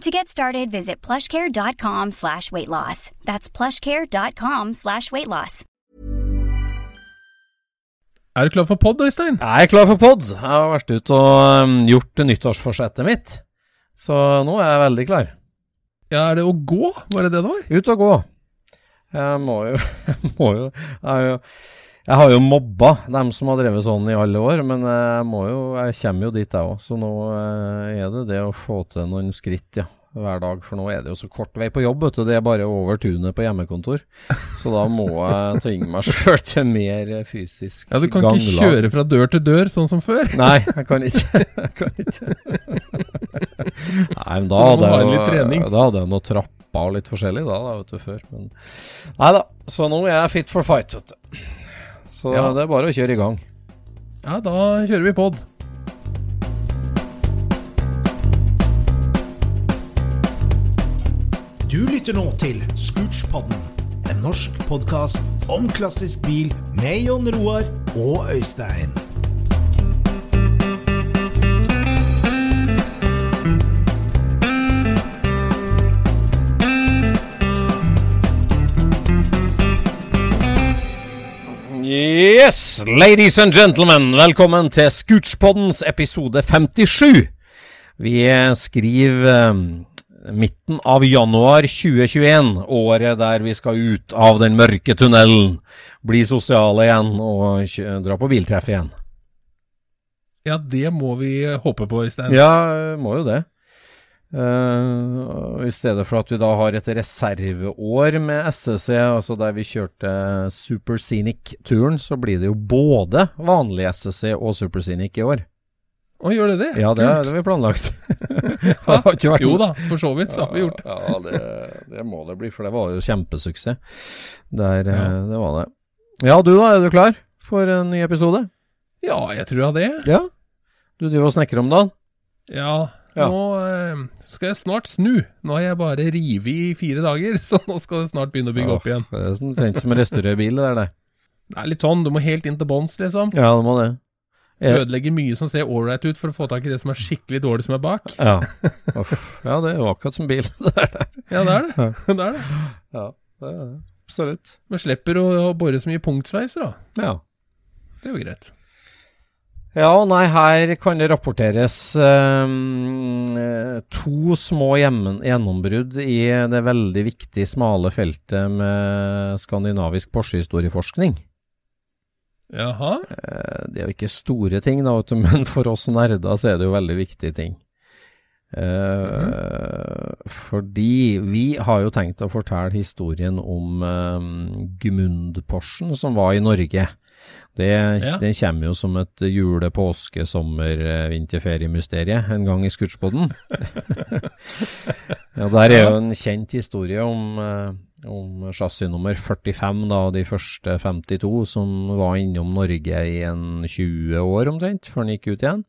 To get started, visit plushcare.com slash weight loss. That's plushcare.com slash weight loss. Er du klar for pod, Øystein? Jeg er klar for pod. Jeg har vært ute og um, gjort nyttårsforsettet mitt. Så nå er jeg veldig klar. Ja, er det å gå? Var det det det var? Ut og gå. Jeg må jo Jeg, må jo, jeg, har jo, jeg har jo mobba dem som har drevet sånn i alle år, men jeg må jo Jeg kommer jo dit, jeg òg. Så nå eh, er det det å få til noen skritt, ja. Hver dag, for nå er det jo så kort vei på jobb. vet du, Det er bare over tunet på hjemmekontor. Så da må jeg tvinge meg sjøl til mer fysisk Ja, Du kan ganglag. ikke kjøre fra dør til dør, sånn som før. Nei, jeg kan ikke. Jeg kan ikke. Nei, men da hadde jeg. Da hadde jeg noe trapper og litt forskjellig da, da vet du, før. Men nei da. Så nå er jeg fit for fight, vet du. Så Ja. det er bare å kjøre i gang. Ja, da kjører vi pod. Du lytter nå til Scootspodden, en norsk podkast om klassisk bil med Jon Roar og Øystein. Yes, ladies and gentlemen, velkommen til Scootspoddens episode 57. Vi skriver eh, midten av januar 2021, året der vi skal ut av den mørke tunnelen, bli sosiale igjen og dra på biltreff igjen. Ja, det må vi håpe på, Øystein. Ja, må jo det. Eh, I stedet for at vi da har et reserveår med SSC, altså der vi kjørte Super Scenic-turen, så blir det jo både vanlig SSC og Super Scenic i år. Å, gjør det det? Ja, det har vi planlagt. Jo da, for så vidt så har vi gjort. Ja, ja det, det må det bli, for det var jo kjempesuksess. Der, Ja. eh, Det var det. Ja, du da, er du klar for en ny episode? Ja, jeg tror jeg det. Ja. Du driver og snekrer om dagen? Ja, Ja. nå eh, skal jeg snart snu. Nå har jeg bare revet i fire dager, så nå skal det snart begynne å bygge opp igjen. Det er som- omtrent som å restaurere bil, det der. det. Det er litt sånn, du må helt inn til bånns, liksom. Ja, det må det. Jeg... Ødelegger mye som ser ålreit ut for å få tak i det som er skikkelig dårlig som er bak. Ja. Ja, det er jo akkurat som bil. det der. Ja, det er det. det, er det. Ja, det er det. Absolutt. Men slipper å, å bore så mye punktsveis, da. Ja. Det er jo greit. Ja, nei, her kan det rapporteres ehm, eh, to små gjennombrudd i det veldig viktige, smale feltet med skandinavisk Porsche-historieforskning. Jaha. Eh, det er jo ikke store ting, da, vet du, men for oss nerder så er det jo veldig viktige ting. Eh, Fordi vi har jo tenkt å fortelle historien om um, Gmund-Porschen som var i Norge. Det, Ja. Den kommer jo som et jule-, påske-, sommer-, vinterferiemysterium vinterferiemysterie en gang i Scootspoden. ja, der er jo en kjent historie om, om chassis nummer 45, da, de første 52, som var innom Norge i en 20 år omtrent, før den gikk ut igjen.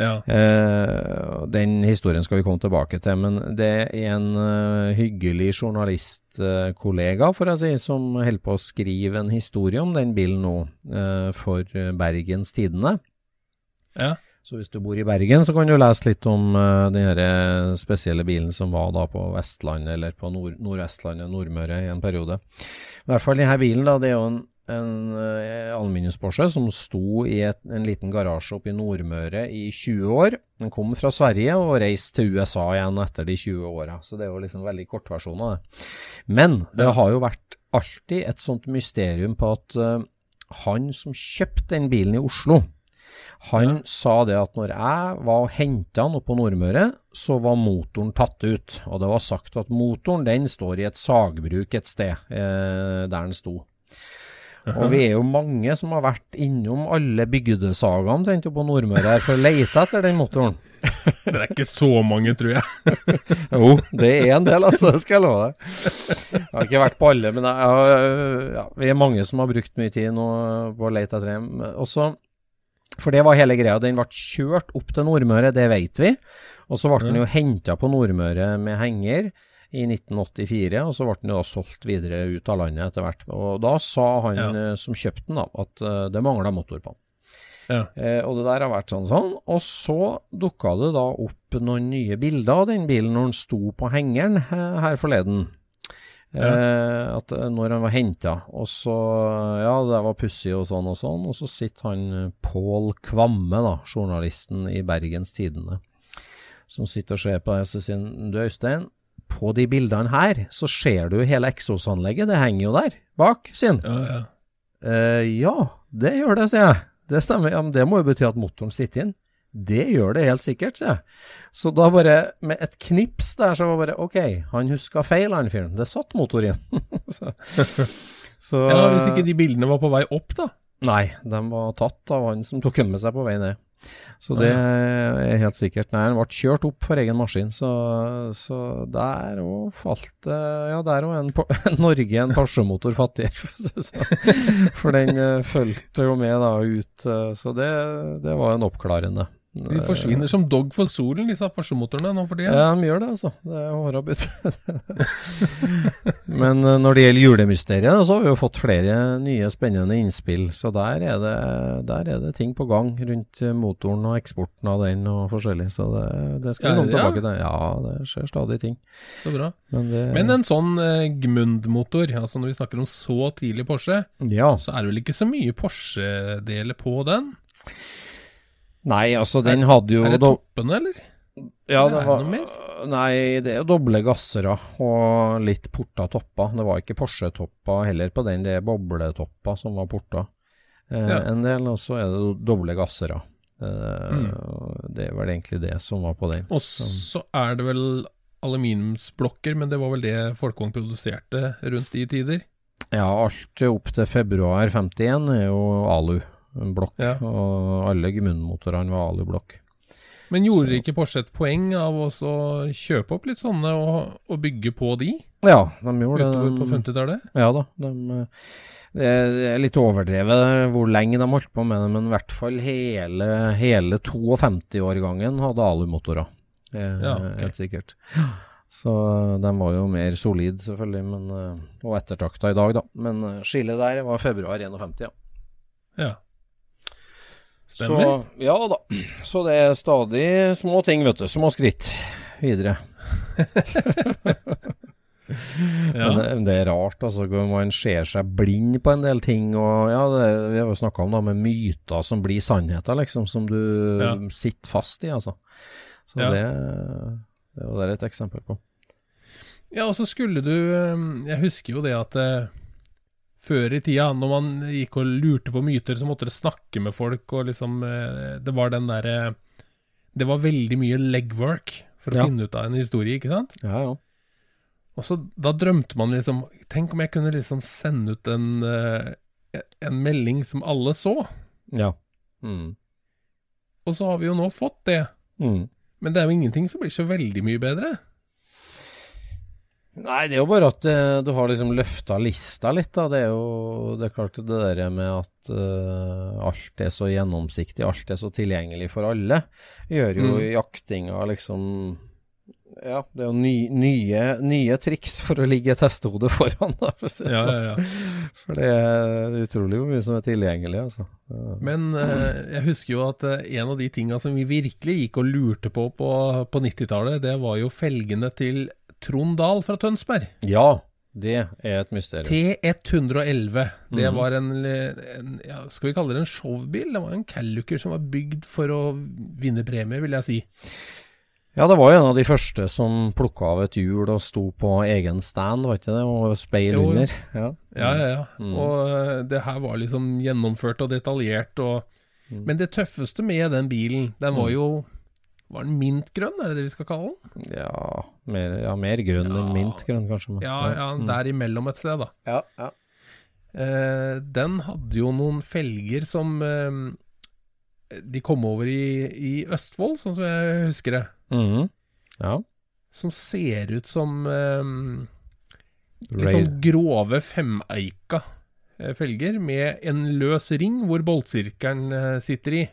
Ja. Uh, den historien skal vi komme tilbake til, men det er en uh, hyggelig journalistkollega, får jeg si, som holder på å skrive en historie om den bilen nå, eh, for Bergens Tidende. Ja. Så hvis du bor i Bergen, så kan du lese litt om uh, den spesielle bilen som var da på Vestlandet, eller på Nord Nordvestlandet, Nordmøre, i en periode. I hvert fall denne bilen, da, det er jo en, en uh, aluminiumsporsche som sto i et, en liten garasje oppe i Nordmøre i 20 år. Den kom fra Sverige og reiste til USA igjen etter de 20 åra, så det er jo liksom veldig kortversjon av det. Men det har jo vært alltid et sånt mysterium på at uh, han som kjøpte den bilen i Oslo, han sa det at når jeg var og henta han oppe på Nordmøre, så var motoren tatt ut. Og det var sagt at motoren den står i et sagbruk et sted eh, der den sto. Og vi er jo mange som har vært innom alle bygdesagene omtrent på Nordmøre her for å lete etter den motoren. Det er ikke så mange, tror jeg. jo, det er en del, altså. Det skal jeg love deg. Jeg har ikke vært på alle, men jeg, ja, vi er mange som har brukt mye tid nå på å lete etter dem. Også for det var hele greia. Den ble kjørt opp til Nordmøre, det vet vi. Og så ble den jo henta på Nordmøre med henger i 1984, og så ble den jo da solgt videre ut av landet etter hvert. Og da sa han Ja. eh, som kjøpte den, da, at eh, det mangla motor på den. Ja. Eh, og det der har vært sånn sånn. Og så dukka det da opp noen nye bilder av den bilen når den sto på hengeren her forleden. Eh, at eh, når han var henta. Og så Ja, det var pussig og sånn og sånn. Og så sitter han Pål Kvamme, da, journalisten i Bergens Tidende, som sitter og ser på det, så sier han Du Øystein, på de bildene her så ser du hele eksosanlegget, det henger jo der bak, sin. Ja, ja. Uh, ja, det gjør det, sier jeg. Det stemmer. Ja, men det må jo bety at motoren sitter inn. Det gjør det helt sikkert, sier jeg. Så da bare, med et knips der, så var bare OK, han huska feil, han fyren. Det satt motor inn. så, så ja, Hvis ikke de bildene var på vei opp, da. Nei, de var tatt av han som tok dem med seg på vei ned. Så det er helt sikkert. Nei, han ble kjørt opp for egen maskin, så, så der òg falt det Ja, der òg en, Norge en Porsche-motor fattigere, for sånn. Den eh, fulgte jo med da ut, eh, så det, det var en oppklarende. De forsvinner som dog for solen, disse Porsche-motorene nå for tida. Ja, de gjør det, altså. Det er hårabit. Men eh, når det gjelder julemysteriet, så har vi jo fått flere nye spennende innspill. Så der er det, der er det ting på gang rundt eh, motoren og eksporten av den og forskjellig. Så det, det skal vi Ja, komme ja. tilbake til. Ja, det skjer stadig ting. Så bra. Men, det, Men en sånn eh, Gmund-motor, altså når vi snakker om så tidlig Porsche, Ja. så er det vel ikke så mye Porsche-deler på den? Nei, altså, den hadde jo Er det toppene, eller? Ja, Er det var noe mer? Nei, det er jo doble gassere og litt porta topper. Det var ikke Porsche-topper heller på den, det er bobletopper som var porta. Eh, Ja. En del, og så er det doble gassere. Eh, Mm. Det er vel egentlig det som var på den. Og så er det vel aluminiumsblokker, men det var vel det Folkvogn produserte rundt de tider? Ja, alt opp til februar 51 er jo alu-blokk, Ja. og alle Gmund-motorene var alu-blokk. Men gjorde Så- ikke Porsche et poeng av å kjøpe opp litt sånne og, og bygge på de Ja, de gjorde utover det. på 50-tallet? Ja da. De, det er litt overdrevet hvor lenge de holdt på med det, men i hvert fall hele, hele 52-årgangen hadde alumotorer. Er Ja, okay. Helt sikkert. Så de var jo mer solide, selvfølgelig, men, og ettertrakta i dag, da. Men eh, skillet der var februar 51, ja. Ja. Stemmer. Så, ja da. Så det er stadig små ting, vet du. Små skritt videre. ja. Men det, det er rart, altså. Man ser seg blind på en del ting. Og ja, det, Vi har jo snakka om da med myter som blir sannheter, liksom. Som du Ja. sitter fast i, altså. Så Ja. det, det var det et eksempel på. ja, og så skulle du eh, Jeg husker jo det at eh, før i tida, når man gikk og lurte på myter, så måtte du snakke med folk, og liksom eh, Det var den derre Det var veldig mye legwork for å Ja. finne ut av en historie, ikke sant? Ja, ja. Og så da drømte man liksom Tenk om jeg kunne liksom sende ut en, eh, en melding som alle så. Ja. Mm. Og så har vi jo nå fått det. Mm. Men det er jo ingenting som blir så veldig mye bedre. Nei, det er jo bare at uh, du har liksom løfta lista litt, da. Det er jo det er klart det der med at uh, alt er så gjennomsiktig, alt er så tilgjengelig for alle, gjør jo Mm. jaktinga liksom Ja, det er jo ny, nye, nye triks for å ligge testehodet foran, da. For, å si det Ja, sånn. ja, ja. for det er utrolig hvor mye som er tilgjengelig, altså. Ja. Men eh, jeg husker jo at eh, en av de tinga som vi virkelig gikk og lurte på på, på 90-tallet, det var jo felgene til Trond Dahl fra Tønsberg. ja, det er et mysterium. T111. Det Mhm. var en, en ja, Skal vi kalle det en showbil? Det var en Calluker som var bygd for å vinne premie, vil jeg si. Ja, det var jo en av de første som plukka av et hjul og sto på egen stand, var ikke det? Og speil Jo, under. Ja, Ja, ja, ja. Mm. Og eh, det her var liksom gjennomført og detaljert. Og, Mm. Men det tøffeste med den bilen, den var jo Var den mintgrønn, er det det vi skal kalle den? Ja, mer, ja, mer grønn Ja. enn mintgrønn, kanskje. men- Ja, ja, mm. der imellom et sted, da. ja, ja. Eh, den hadde jo noen felger som eh, De kom over i, i Østfold, sånn som jeg husker det. Mhm. ja. Som ser ut som eh, litt sånn grove femeika eh, felger med en løs ring hvor boltsirkelen eh, sitter i.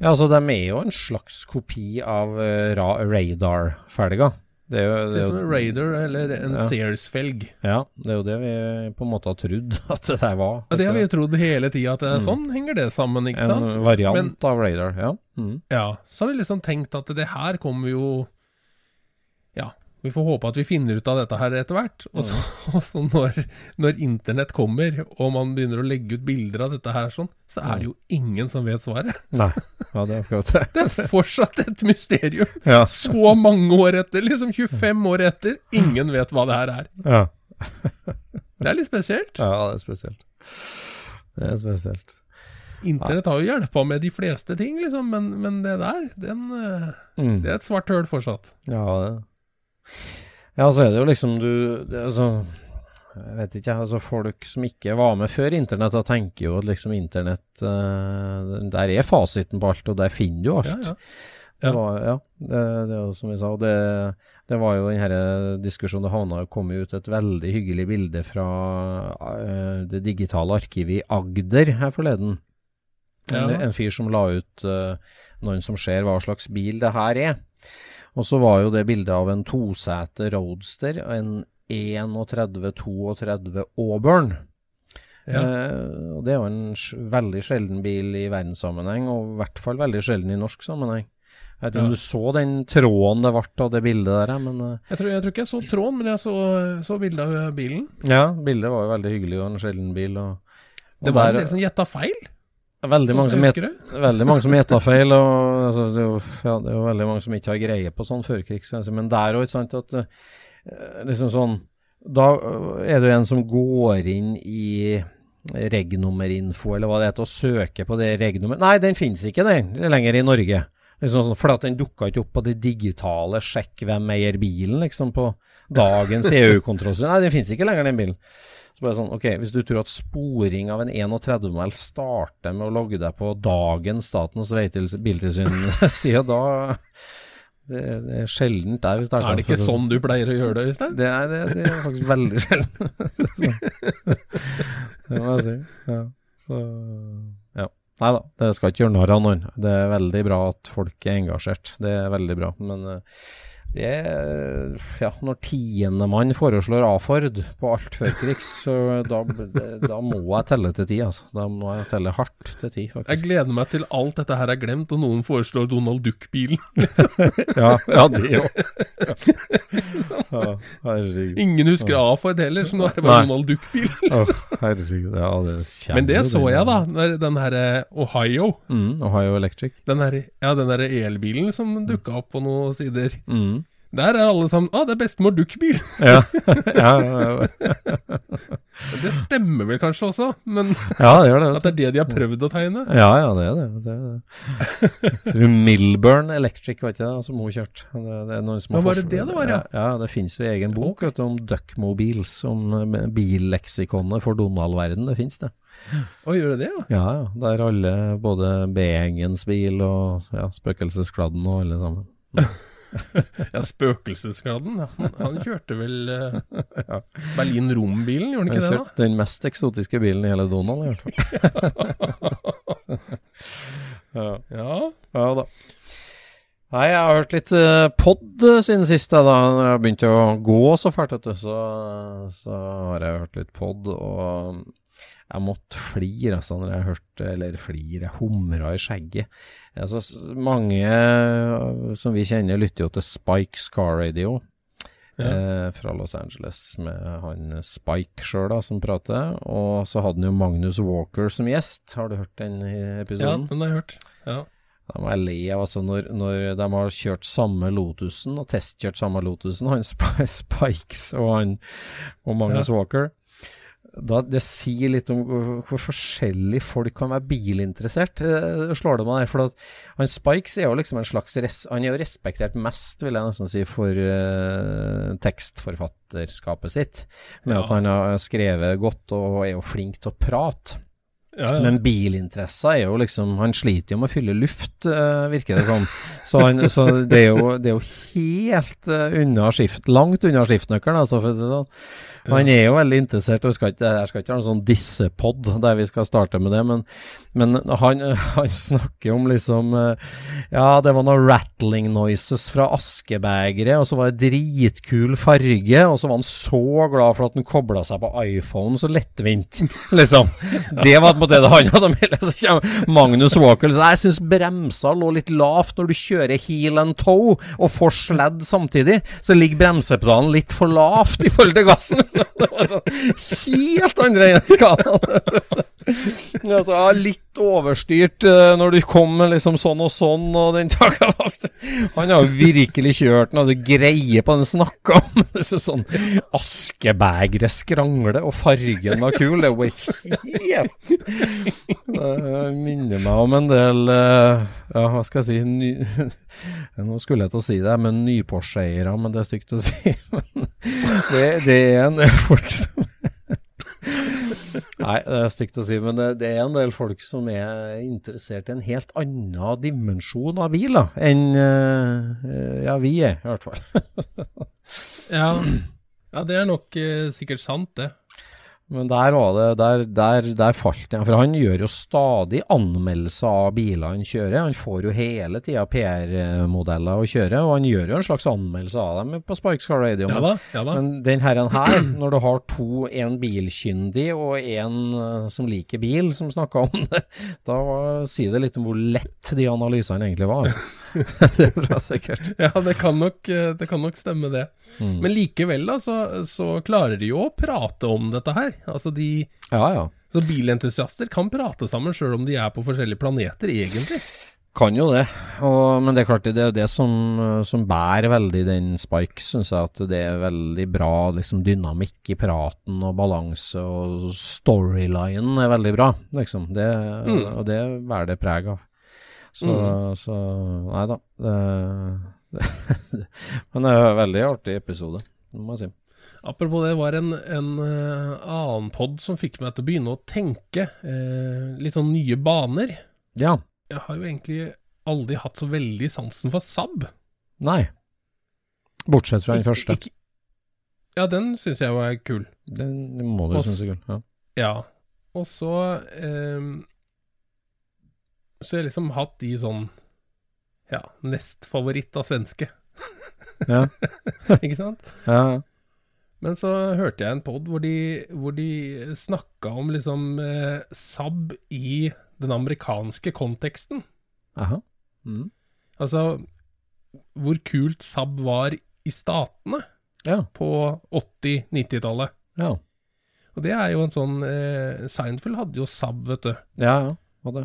ja, altså de er jo en slags kopi av ra radar-felga. Det er jo, det er som en radar Raider eller en Ja. Sears-felg. ja, det er jo det vi på en måte har trodd at det der var. Ja, det har vi jo trodd hele tida, at er Mm. sånn henger det sammen, ikke En sant? variant Men- av radar, ja. Mm. Ja, så har vi liksom tenkt at det her kommer jo vi får håpe at vi finner ut av dette her etter hvert. Og så, og så når, når internett kommer, og man begynner å legge ut bilder av dette her sånn, så er det jo ingen som vet svaret. Nei, ja, det er akkurat det. Det er fortsatt et mysterium. Ja. Så mange år etter, liksom 25 år etter. Ingen vet hva det her er. Ja. Det er litt spesielt. ja, det er spesielt. Det er spesielt. Internett har jo hjelpa med de fleste ting, liksom, men, men det der, den, eh, Mm. det er et svart høl fortsatt. Ja, det. Ja, så er det jo liksom du altså, Jeg vet ikke, altså folk som ikke var med før internett, da tenker jo at liksom internett eh, Der er fasiten på alt, og der finner du alt. Ja, ja. Det var, ja, det, det er jo som vi sa. Det, det var jo denne diskusjonen Det havna kom ut et veldig hyggelig bilde fra uh, det digitale arkivet i Agder her forleden. En, Ja. en fyr som la ut uh, noen som ser hva slags bil det her er. Og så var jo det bildet av en tosete Roadster, en 31-32 Auburn. Ja. Eh, og det er jo en veldig sjelden bil i verdenssammenheng, og i hvert fall veldig sjelden i norsk sammenheng. Jeg vet ikke om du så den tråden det ble av det bildet der, men eh, Jeg tror, jeg tror ikke jeg så tråden, men jeg så, så bildet av bilen. ja, bildet var jo veldig hyggelig og en sjelden bil. Og, og Det var der- en del som gjetta feil. Veldig, mange som jeg het, husker det. veldig mange som gjetta feil, og altså, det, er jo, ja, det er jo veldig mange som ikke har greie på sånn førkrigs... Altså, men der òg, ikke sant, at eh, liksom sånn Da eh, er det jo en som går inn i regnummerinfo, eller hva det heter, og søker på det regnummeret Nei, den finnes ikke den lenger i Norge. Liksom sånn, for at den dukka ikke opp på det digitale 'sjekk hvem eier bilen', liksom på dagens EU-kontrollsystem. Nei, den finnes ikke lenger, den bilen. Så bare sånn, ok, Hvis du tror at sporing av en 31-mæl starter med å logge deg på dagens Statens veitils- biltilsyn-side, da det, det er sjeldent der vi starter. Er det ikke sånn du pleier å gjøre det, Øystein? Det er, det, det er faktisk veldig sjelden. Det må jeg si. Ja. Så, ja. Nei da, det skal ikke gjøre narr av noen. Det er veldig bra at folk er engasjert. Det er veldig bra. Men eh, det Ja, når tiendemann foreslår A-Ford på alt før krigs, så da, da må jeg telle til ti, altså. Da må jeg telle hardt til ti, Jeg gleder meg til alt dette her er glemt, og noen foreslår Donald Duck-bilen. Ja, ja det òg. Ja, herregud. Ingen husker A-Ford heller, så nå er det bare Nei. Donald Duck-bil. Oh, herregud. Ja, det kommer Men det så jeg, da. Den her eh, Ohio. Mm, Ohio Electric. Den her, ja, den der elbilen som dukka opp på noen sider. Mm. Der er alle sammen Å, det er bestemor Duckbil! Ja. ja, ja, Det stemmer vel kanskje også, men ja, det gjør det. at det er det de har prøvd å tegne? Ja, ja, det er det. det, er det. Tror du Milburn Electric, vet ikke som hun kjørte? Det, det er noen som har Ja, var det det det var, ja? Ja, det finnes jo egen bok vet du, om Duckmobiles, om eh, billeksikonet for Donald-verden. Det finnes det. Å, gjør det det, ja? Ja, ja. Der alle, både B-gjengens bil og ja, Spøkelseskladden og alle sammen. Ja, Spøkelsesgladden. Han, han kjørte vel uh, Berlin-Rom-bilen, gjorde han ikke det? da? den mest eksotiske bilen i hele Donald, i hvert fall. ja. Ja. ja da. Nei, jeg har hørt litt uh, pod eh, siden sist, da. Jeg begynte å gå så fælt, vet du, så, så har jeg hørt litt pod. Og jeg måtte flire, altså, når jeg hørte Eller flire, jeg humra i skjegget. Altså, mange eh, som vi kjenner, lytter jo til Spike Scar Radio. Eh, fra Los Angeles, med han Spike sjøl, som prater. Og så hadde han jo Magnus Walker som gjest. Har du hørt den episoden? ja, den har jeg hørt. Ja. Da må jeg le av altså når, når de har kjørt samme Lotusen, og testkjørt samme Lotusen, han Spikes og han og Magnus Walker. Da, det sier litt om hvor, forskjellig folk kan være bilinteressert, eh, slår det meg der. For at han Spikes er jo liksom en slags res, Han er jo respektert mest, vil jeg nesten si, for uh, tekstforfatterskapet sitt. Med Ja. at han har skrevet godt og er jo flink til å prate. Ja, ja. Men bilinteresser er jo liksom Han sliter jo med å fylle luft, uh, virker det som. Så, han, så det, er jo, det er jo helt uh, unna skift, langt unna skiftnøkkelen, altså, for å si det sånn. Han er jo veldig interessert, og jeg skal ikke, jeg skal ikke ha en sånn dissepod der vi skal starte med det, men, men han, han snakker om liksom eh, Ja, det var noen rattling noises fra askebegeret, og så var det dritkul farge, og så var han så glad for at han kobla seg på iPhone så lettvint, liksom. Det var på en måte det han hadde med Så kommer Magnus Walker så jeg syns bremsa lå litt lavt når du kjører heel and toe og får sledd samtidig. Så ligger bremsepedalen litt for lavt i forhold til gassen. Helt andre enn skalaen. Altså, ja, litt overstyrt eh, når du kom liksom sånn og sånn, og den takavakt Han har virkelig kjørt den, hadde greie på den snakka om. Sånn Askebegeret skrangle, og fargen var kul. Det var helt Det minner meg om en del eh, Ja, hva skal jeg si ny, Nå skulle jeg til å si det, men nyporseiere, men det er stygt å si. Det, det er en del folk som Nei, det er stygt å si, men det, det er en del folk som er interessert i en helt annen dimensjon av bil enn uh, ja, vi er, i hvert fall. ja. ja, det er nok uh, sikkert sant, det. Men der var det, der, der, der falt det. For han gjør jo stadig anmeldelser av biler han kjører. Han får jo hele tida PR-modeller å kjøre, og han gjør jo en slags anmeldelse av dem på Spikes Car Radio. Ja ja. Men den herren her, når du har to, en bilkyndig og en eh, som liker bil, som snakka om det, da sier det litt om hvor lett de analysene egentlig var. Altså. det er bra sikkert. Ja, det kan nok, eh, det kan nok stemme, det. Mm. Men likevel, da, så, så klarer de jo å prate om dette her. Altså, de Ja, ja. Så bilentusiaster kan prate sammen sjøl om de er på forskjellige planeter, egentlig. Kan jo det, og, men det er klart det er det som, som bærer veldig den Spike, syns jeg. At det er veldig bra liksom, dynamikk i praten og balanse, og storylinen er veldig bra, liksom. Det, Mm. Og det bærer det preg av. Så, så nei da. Det, det, men det er en veldig artig episode, må jeg si. Apropos det, var en, en eh, annen pod som fikk meg til å begynne å tenke eh, litt sånn nye baner. Ja. Jeg har jo egentlig aldri hatt så veldig sansen for Saab. Nei. Bortsett fra den Ik- første. ikke- ja, den syns jeg var kul. Den må du synes er kul. Ja. Ja. Og så eh, Så har jeg liksom hatt de sånn Ja, nest favoritt av svenske. Ja. Ikke sant? Ja. Men så hørte jeg en pod hvor de, hvor de snakka om liksom eh, Saab i den amerikanske konteksten. Aha. Mm. Altså hvor kult Saab var i statene Ja. på 80-90-tallet. Ja. Og det er jo en sånn eh, Seinfeld hadde jo Saab, vet du. Ja, ja.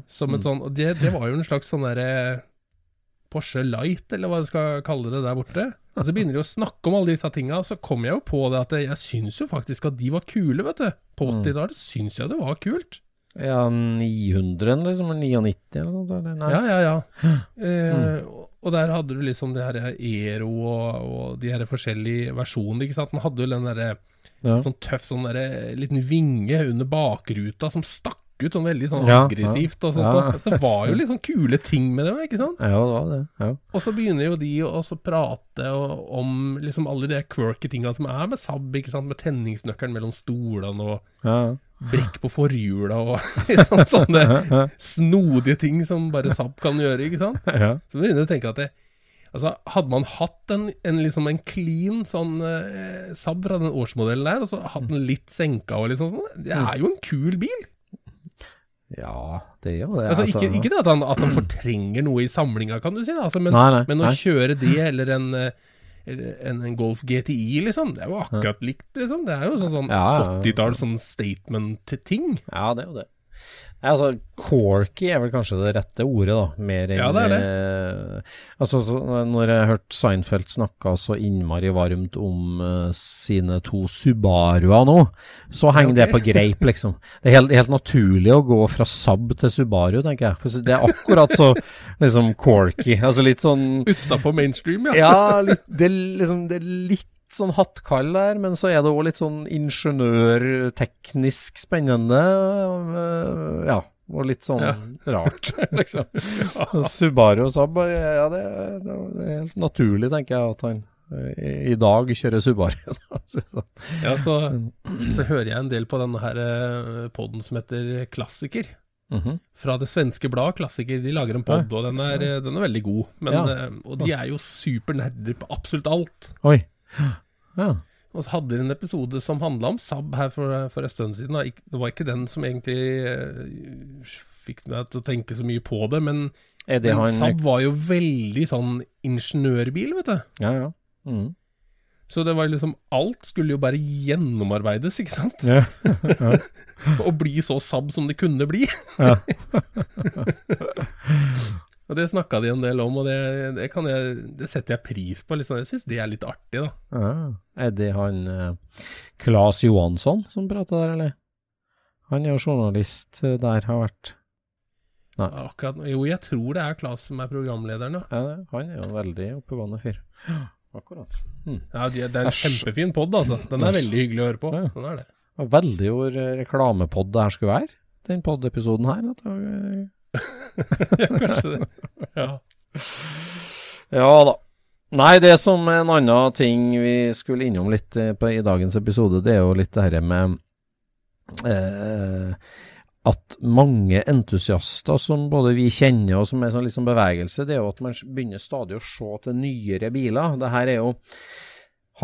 Som et Mm. sånn det, det var jo en slags sånn derre Porsche Light, eller hva jeg skal kalle det der borte. Og så begynner de å snakke om alle disse tinga, og så kommer jeg jo på det at jeg syns jo faktisk at de var kule, vet du. På Mm. 80-tallet syns jeg det var kult. Ja, 900 liksom, eller 99 eller noe sånt? Eller? Nei. Ja, ja, ja. Eh, Mm. og- Og der hadde du liksom det her Ero og, og de her forskjellige versjonene, ikke sant. Den hadde jo den derre Ja. sånn tøff sånn derre liten vinge under bakruta som stakk ut sånn veldig sånn Ja, aggressivt og sånt. ja. Så Det var jo litt sånn kule ting med det, ikke sant? Ja, det var det. Ja. Og så begynner jo de å prate om liksom alle de quirky tinga som er med Saab, ikke sant? Med tenningsnøkkelen mellom stolene og Ja. brekk på forhjula og sånne, sånne snodige ting som bare Saab kan gjøre, ikke sant? Så begynner du å tenke at det, altså, hadde man hatt en, en, liksom en clean sånn eh, Saab fra den årsmodellen der, og så hatt den litt senka og liksom sånn, det er jo en kul bil. Ja, det jo det. Altså, ikke, ikke det at han, at han fortrenger noe i samlinga, kan du si, altså, men, Nei, nei, men å nei. kjøre det eller en, eh, en, en Golf GTI, liksom, det er jo akkurat likt, liksom. Det er jo sånn, sånn Ja, ja, ja. 80-talls sånn statement-ting. Ja, det er jo det. Nei, altså, Corky er vel kanskje det rette ordet, da. Mer Ja, det er det. eh, altså, så, når jeg hørte Seinfeld snakke så innmari varmt om eh, sine to Subaruer nå, så henger okay. det på greip, liksom. Det er helt, helt naturlig å gå fra Saab til Subaru, tenker jeg. For det er akkurat så liksom Corky. Altså litt sånn Utafor mainstream, ja. Ja, litt, det, liksom, det er litt sånn hattkall der, men så er det òg litt sånn ingeniørteknisk spennende. øh, Ja, og litt sånn Ja. rart, liksom. Subaru og Saab, ja, det, er- det er helt naturlig, tenker jeg, at han øh, i, dag kjører Subaru. Ja, så, så hører jeg en del på denne her eh, podden som heter Klassiker. Mhm. Fra det svenske bladet Klassiker. De lager en pod, og den er, eh, den er veldig god. Men, Ja. eh, og de er jo supernerder på absolutt alt. Oi. Ja. Og så hadde de en episode som handla om Saab her for, for en stund siden. Det var ikke den som egentlig eh, fikk meg til å tenke så mye på det, men, det men han Saab var jo veldig sånn ingeniørbil, vet du. Ja, ja. Mm. Så det var liksom Alt skulle jo bare gjennomarbeides, ikke sant? ja. Og bli så Saab som det kunne bli. Ja. og det snakka de en del om, og det, det, kan jeg, det setter jeg pris på. Liksom. Jeg syns det er litt artig, da. Ja. Er det han eh, Claes Johansson som prater der, eller? Han er jo journalist eh, der, har vært Akkurat, jo, jeg tror det er Claes som er programlederen, ja. ja, det- Han er jo en veldig oppegående fyr. Akkurat. Hmm. ja de, det er en Asch. kjempefin pod, altså. Den er veldig hyggelig å høre på. Ja. Den er det. Veldig hvor eh, reklamepod det her skulle være, den pod-episoden her. At det, var- Kanskje det. Ja. ja da. Nei, det som en annen ting vi skulle innom litt eh, på, i dagens episode, det er jo litt det her med eh, at mange entusiaster som både vi kjenner og som er sånn liksom bevegelse, det er jo at man begynner stadig å se til nyere biler. Det her er jo,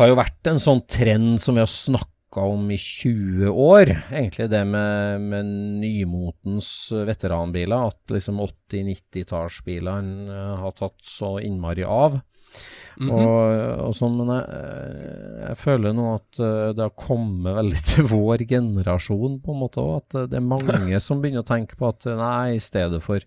har jo vært en sånn trend som vi har snakka om i 20 år, egentlig det med, med nymotens veteranbiler, at liksom 80-90-tallsbilene eh, har tatt så innmari av. Mhm. Og, og sånn, men jeg, jeg føler nå at eh, det har kommet veldig til vår generasjon, på en måte òg. At eh, det er mange som begynner å tenke på at eh, nei, i stedet for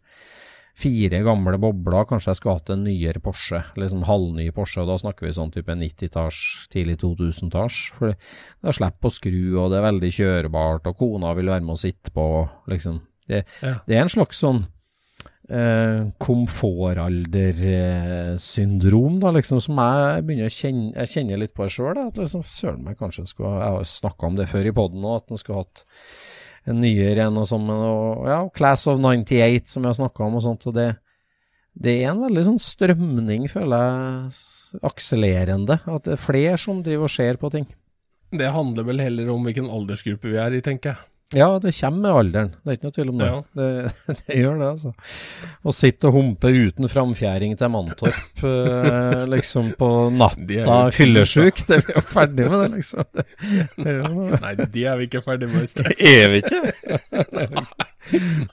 fire gamle bobler, kanskje jeg skulle hatt en nyere Porsche. Liksom halvny Porsche, og da snakker vi sånn type 90-talls, tidlig 2000-talls. For det, det slipper å skru, og det er veldig kjørebart, og kona vil være med å sitte på, liksom. Det, Ja. det er en slags sånn eh, komfortaldersyndrom, da, liksom, som jeg begynner å kjenne Jeg kjenner litt på sjøl. Liksom, søren meg kanskje skulle Jeg har snakka om det før i poden òg, at en skulle hatt en nyere en og sånn, og, ja, Class of 98, som jeg har snakka om og sånt. og det det er en veldig sånn strømning, føler jeg, akselerende. At det er flere som driver og ser på ting. Det handler vel heller om hvilken aldersgruppe vi er i, tenker jeg. Ja, det kommer med alderen. Det er ikke noe tvil om det. Ja. Det, det gjør det, altså. Å sitte og humpe uten framfjæring til Mantorp eh, liksom på natta fyllesyk, det vi jo ferdig med det, liksom. Det, det Nei, det er vi ikke ferdig med. Øystein. det er vi ikke.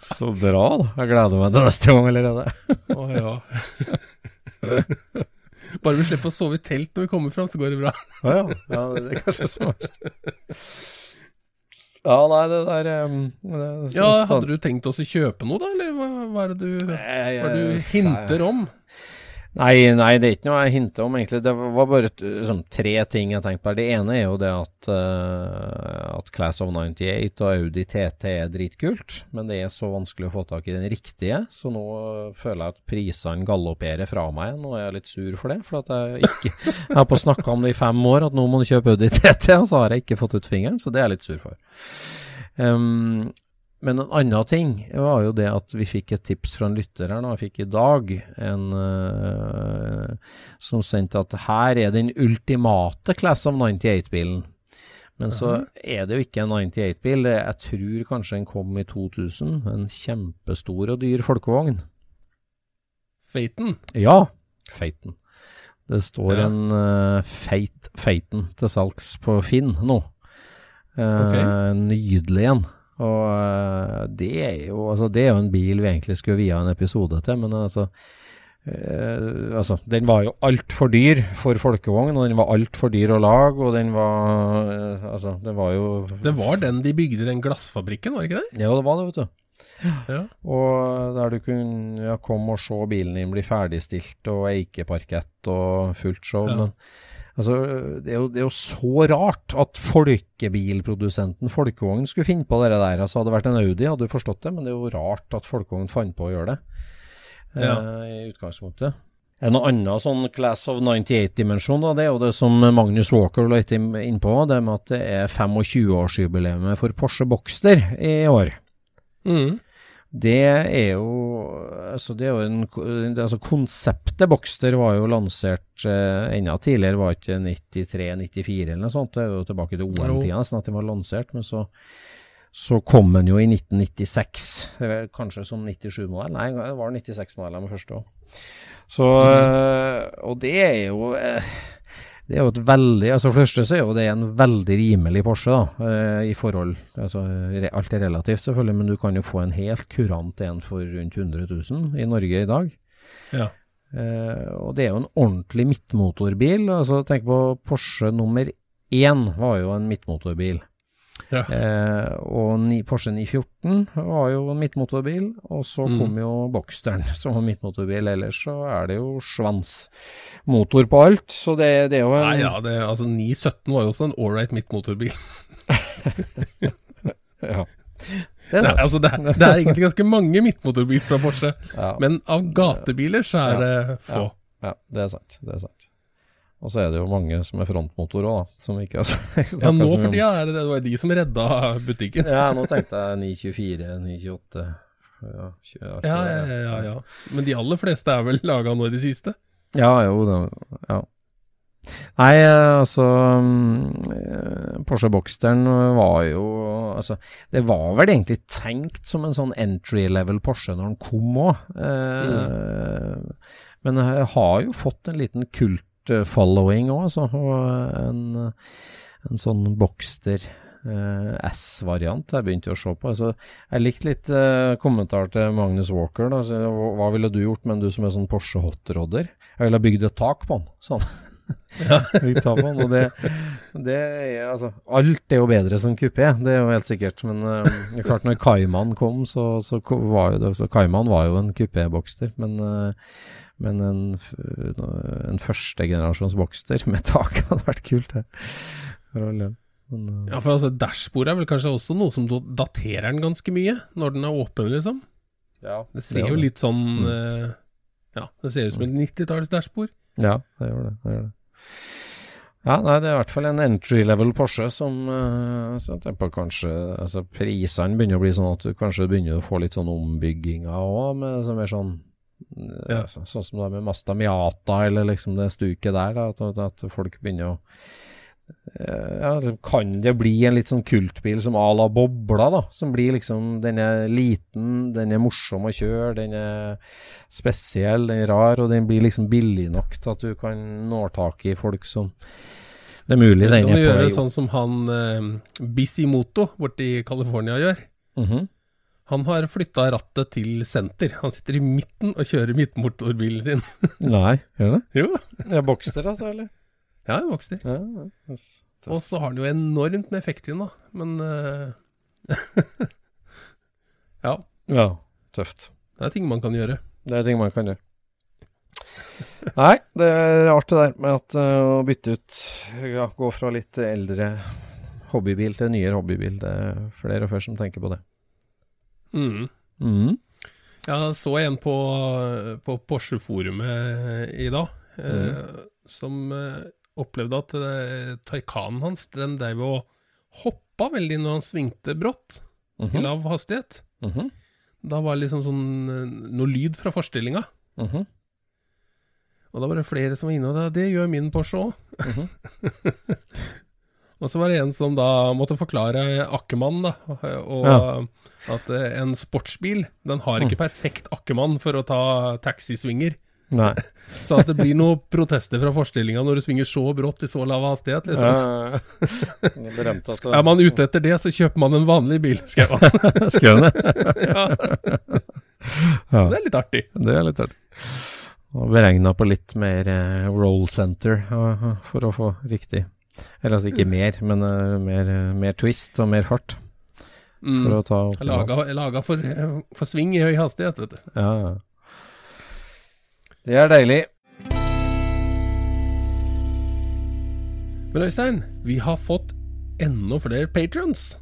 Så bra, da. Jeg gleder meg til neste gang allerede. Å ja. Bare vi slipper å sove i telt når vi kommer fram, så går det bra. Ja, ja. ja det er kanskje så verst. Ja, nei, det der um, det, Ja, Hadde du tenkt oss å kjøpe noe, da? Eller hva, hva er det du, hva er det du hinter om? Nei, nei, det er ikke noe jeg hinter om, egentlig. Det var bare liksom, tre ting jeg tenkte på. Det ene er jo det at, uh, at Class of 98 og Audi TT er dritkult, men det er så vanskelig å få tak i den riktige, så nå føler jeg at prisene galopperer fra meg. Nå er jeg litt sur for det, for at jeg ikke Jeg har på snakka om det i fem år, at nå må du kjøpe Audi TT, og så har jeg ikke fått ut fingeren, så det er jeg litt sur for. Um, men en annen ting var jo det at vi fikk et tips fra en lytter her nå. Jeg fikk i dag en uh, som sendte at her er den ultimate Class of 98-bilen. Men så er det jo ikke en 98-bil. Jeg tror kanskje den kom i 2000. En kjempestor og dyr folkevogn. Feiten? Ja, Feiten. Det står Ja. en uh, feit Feiten til salgs på Finn nå. Uh, okay. Nydelig en. Og eh, det er jo altså, det er jo en bil vi egentlig skulle via en episode til, men altså øh, altså, den var jo altfor dyr for folkevogn, og den var altfor dyr å lage, og den var øh, Altså, det var jo Det var den de bygde den glassfabrikken, var det ikke det? Ja, det var det, vet du. Ja. Og der du kunne ja, komme og se bilen din bli ferdigstilt, og eikeparkett og fullt show. Ja. Men altså, det, er jo, det er jo så rart at folkebilprodusenten Folkevogn skulle finne på det der. Altså, hadde det vært en Audi, hadde du forstått det, men det er jo rart at Folkevogn fant på å gjøre det. Ja. eh, I utgangspunktet. En annen sånn Class of 98-dimensjon, da, det er jo det som Magnus Walker la inn- innpå, det med at det er 25-årsjubileet for Porsche Boxster i år. Mm. Det er jo altså det er jo en, altså Konseptet Boxster var jo lansert eh, enda tidligere, var ikke 93-94 eller noe sånt. Det er jo tilbake til OL-tida nesten at den var lansert. Men så, så kom den jo i 1996, eh, kanskje som 97-modell. Nei, det var 96-modell med første òg. Så eh, Og det er jo eh, det er jo et veldig altså For det første så er jo det en veldig rimelig Porsche, da, eh, i forhold altså, Alt er relativt, selvfølgelig, men du kan jo få en helt kurant en for rundt 100 000 i Norge i dag. Ja. Eh, og det er jo en ordentlig midtmotorbil. altså Tenk på Porsche nummer én var jo en midtmotorbil. Ja. Eh, og ni, Porsche 914 var jo midtmotorbil, og så Mm. kom jo Boxsteren som var midtmotorbil. Ellers så er det jo svansmotor på alt, så det, det er jo en Nei, ja, det, altså 917 var jo også en ålreit midtmotorbil. ja. Det er Nei, altså det, er- det er egentlig ganske mange midtmotorbiler fra Porsche, Ja. men av gatebiler så er det få. Ja, det er sant. Det er sant. Og så er det jo mange som er frontmotor òg, da. Som ikke har Ja, nå for tida er det det. Det var de som redda butikken. Ja, nå tenkte jeg 924, 928 ja, 20, Ja, ja, ja, ja, ja. Men de aller fleste er vel laga nå i det siste? Ja, jo, det, ja. Nei, eh, altså mm, eh, Porsche Boxsteren var jo Altså, det var vel egentlig tenkt som en sånn entry level Porsche når den kom òg. Mm. Men jeg har jo fått en liten kult-following òg, altså. Og en, en sånn Boxster eh, S-variant jeg begynte å se på. Altså, jeg likte litt eh, kommentar til Magnus Walker. Da. Så, hva, hva ville du gjort med en du som er sånn Porsche hotrodder? Jeg ville ha bygd et tak på den. Sånn. Ja. og det, det er, altså, alt er jo bedre som kupé, det er jo helt sikkert. Men uh, det er klart når Kaiman kom, så, så var jo det så Kaiman var jo en kupé-bokster. Men, eh, men en, en førstegenerasjons bokster med tak hadde vært kult. Det. Men, eh, Ja, for altså Dashbordet er vel kanskje også noe som daterer den ganske mye, når den er åpen, liksom. ja, Det ser jo litt sånn Mm. eh, Ja, det ser ut som et 90-talls dashbord. Ja, det gjør det. det, gjør det. Ja, nei, det er i hvert fall en entry level Porsche som uh, så jeg tenker på kanskje altså Prisene begynner å bli sånn at du kanskje begynner å få litt sånn ombygginger òg, som er sånn eh, Ja. så, Sånn som det er med Masta Miata, eller liksom det stuket der, da, at, at folk begynner å eh, ja, liksom, Kan det bli en litt sånn kultbil som à la Bobla, da? Som blir liksom Den er liten, den er morsom å kjøre, den er spesiell, den er rar, og den blir liksom billig nok til at du kan nå tak i folk som Det er mulig den er på vei det sånn som han eh, Bisimoto borti California gjør? Mhm. Han har flytta rattet til senter. Han sitter i midten og kjører midtmotorbilen sin. Nei, gjør det? jo, Det er Boxster, altså, eller? ja, det Boxter. Ja, ja, yes. Og så har han jo enormt med effekt inn, da. Men uh... Ja, ja, tøft. det er ting man kan gjøre. Det er ting man kan gjøre. Nei, det er rart det der med at uh, å bytte ut Ja, gå fra litt eldre hobbybil til nyere hobbybil. Det er flere og flere som tenker på det. Mm. Mm. Jeg så en på, på Porsche-forumet i dag, eh, som eh, opplevde at eh, Taycanen hans den dreiv og hoppa veldig når han svingte brått. i lav hastighet. -hmm. Da var det liksom sånn eh, noe lyd fra forstillinga. -hmm. Og da var det flere som var inne, og det, det gjør min Porsche òg. og så var det en som da måtte forklare akkemann, da. Og Ja. at eh, en sportsbil, den har ikke perfekt akkemann for å ta taxisvinger. Nei. Så at det blir noen protester fra forstillinga når du svinger så brått i så lav hastighet, liksom. Ja, Er man ute etter det, så kjøper man en vanlig bil, skrev han. Skrev det? ja. Ja. Det er litt artig. Det er litt artig. Og beregna på litt mer eh, roll center for å få riktig Eller altså ikke mer, men uh, mer, eh, mer twist og mer fart. For Mm. å ta opp Laga, laga for, for sving i høy hastighet, vet du. Ja, ja. Det er deilig. Men Øystein, vi har fått enda flere patrons.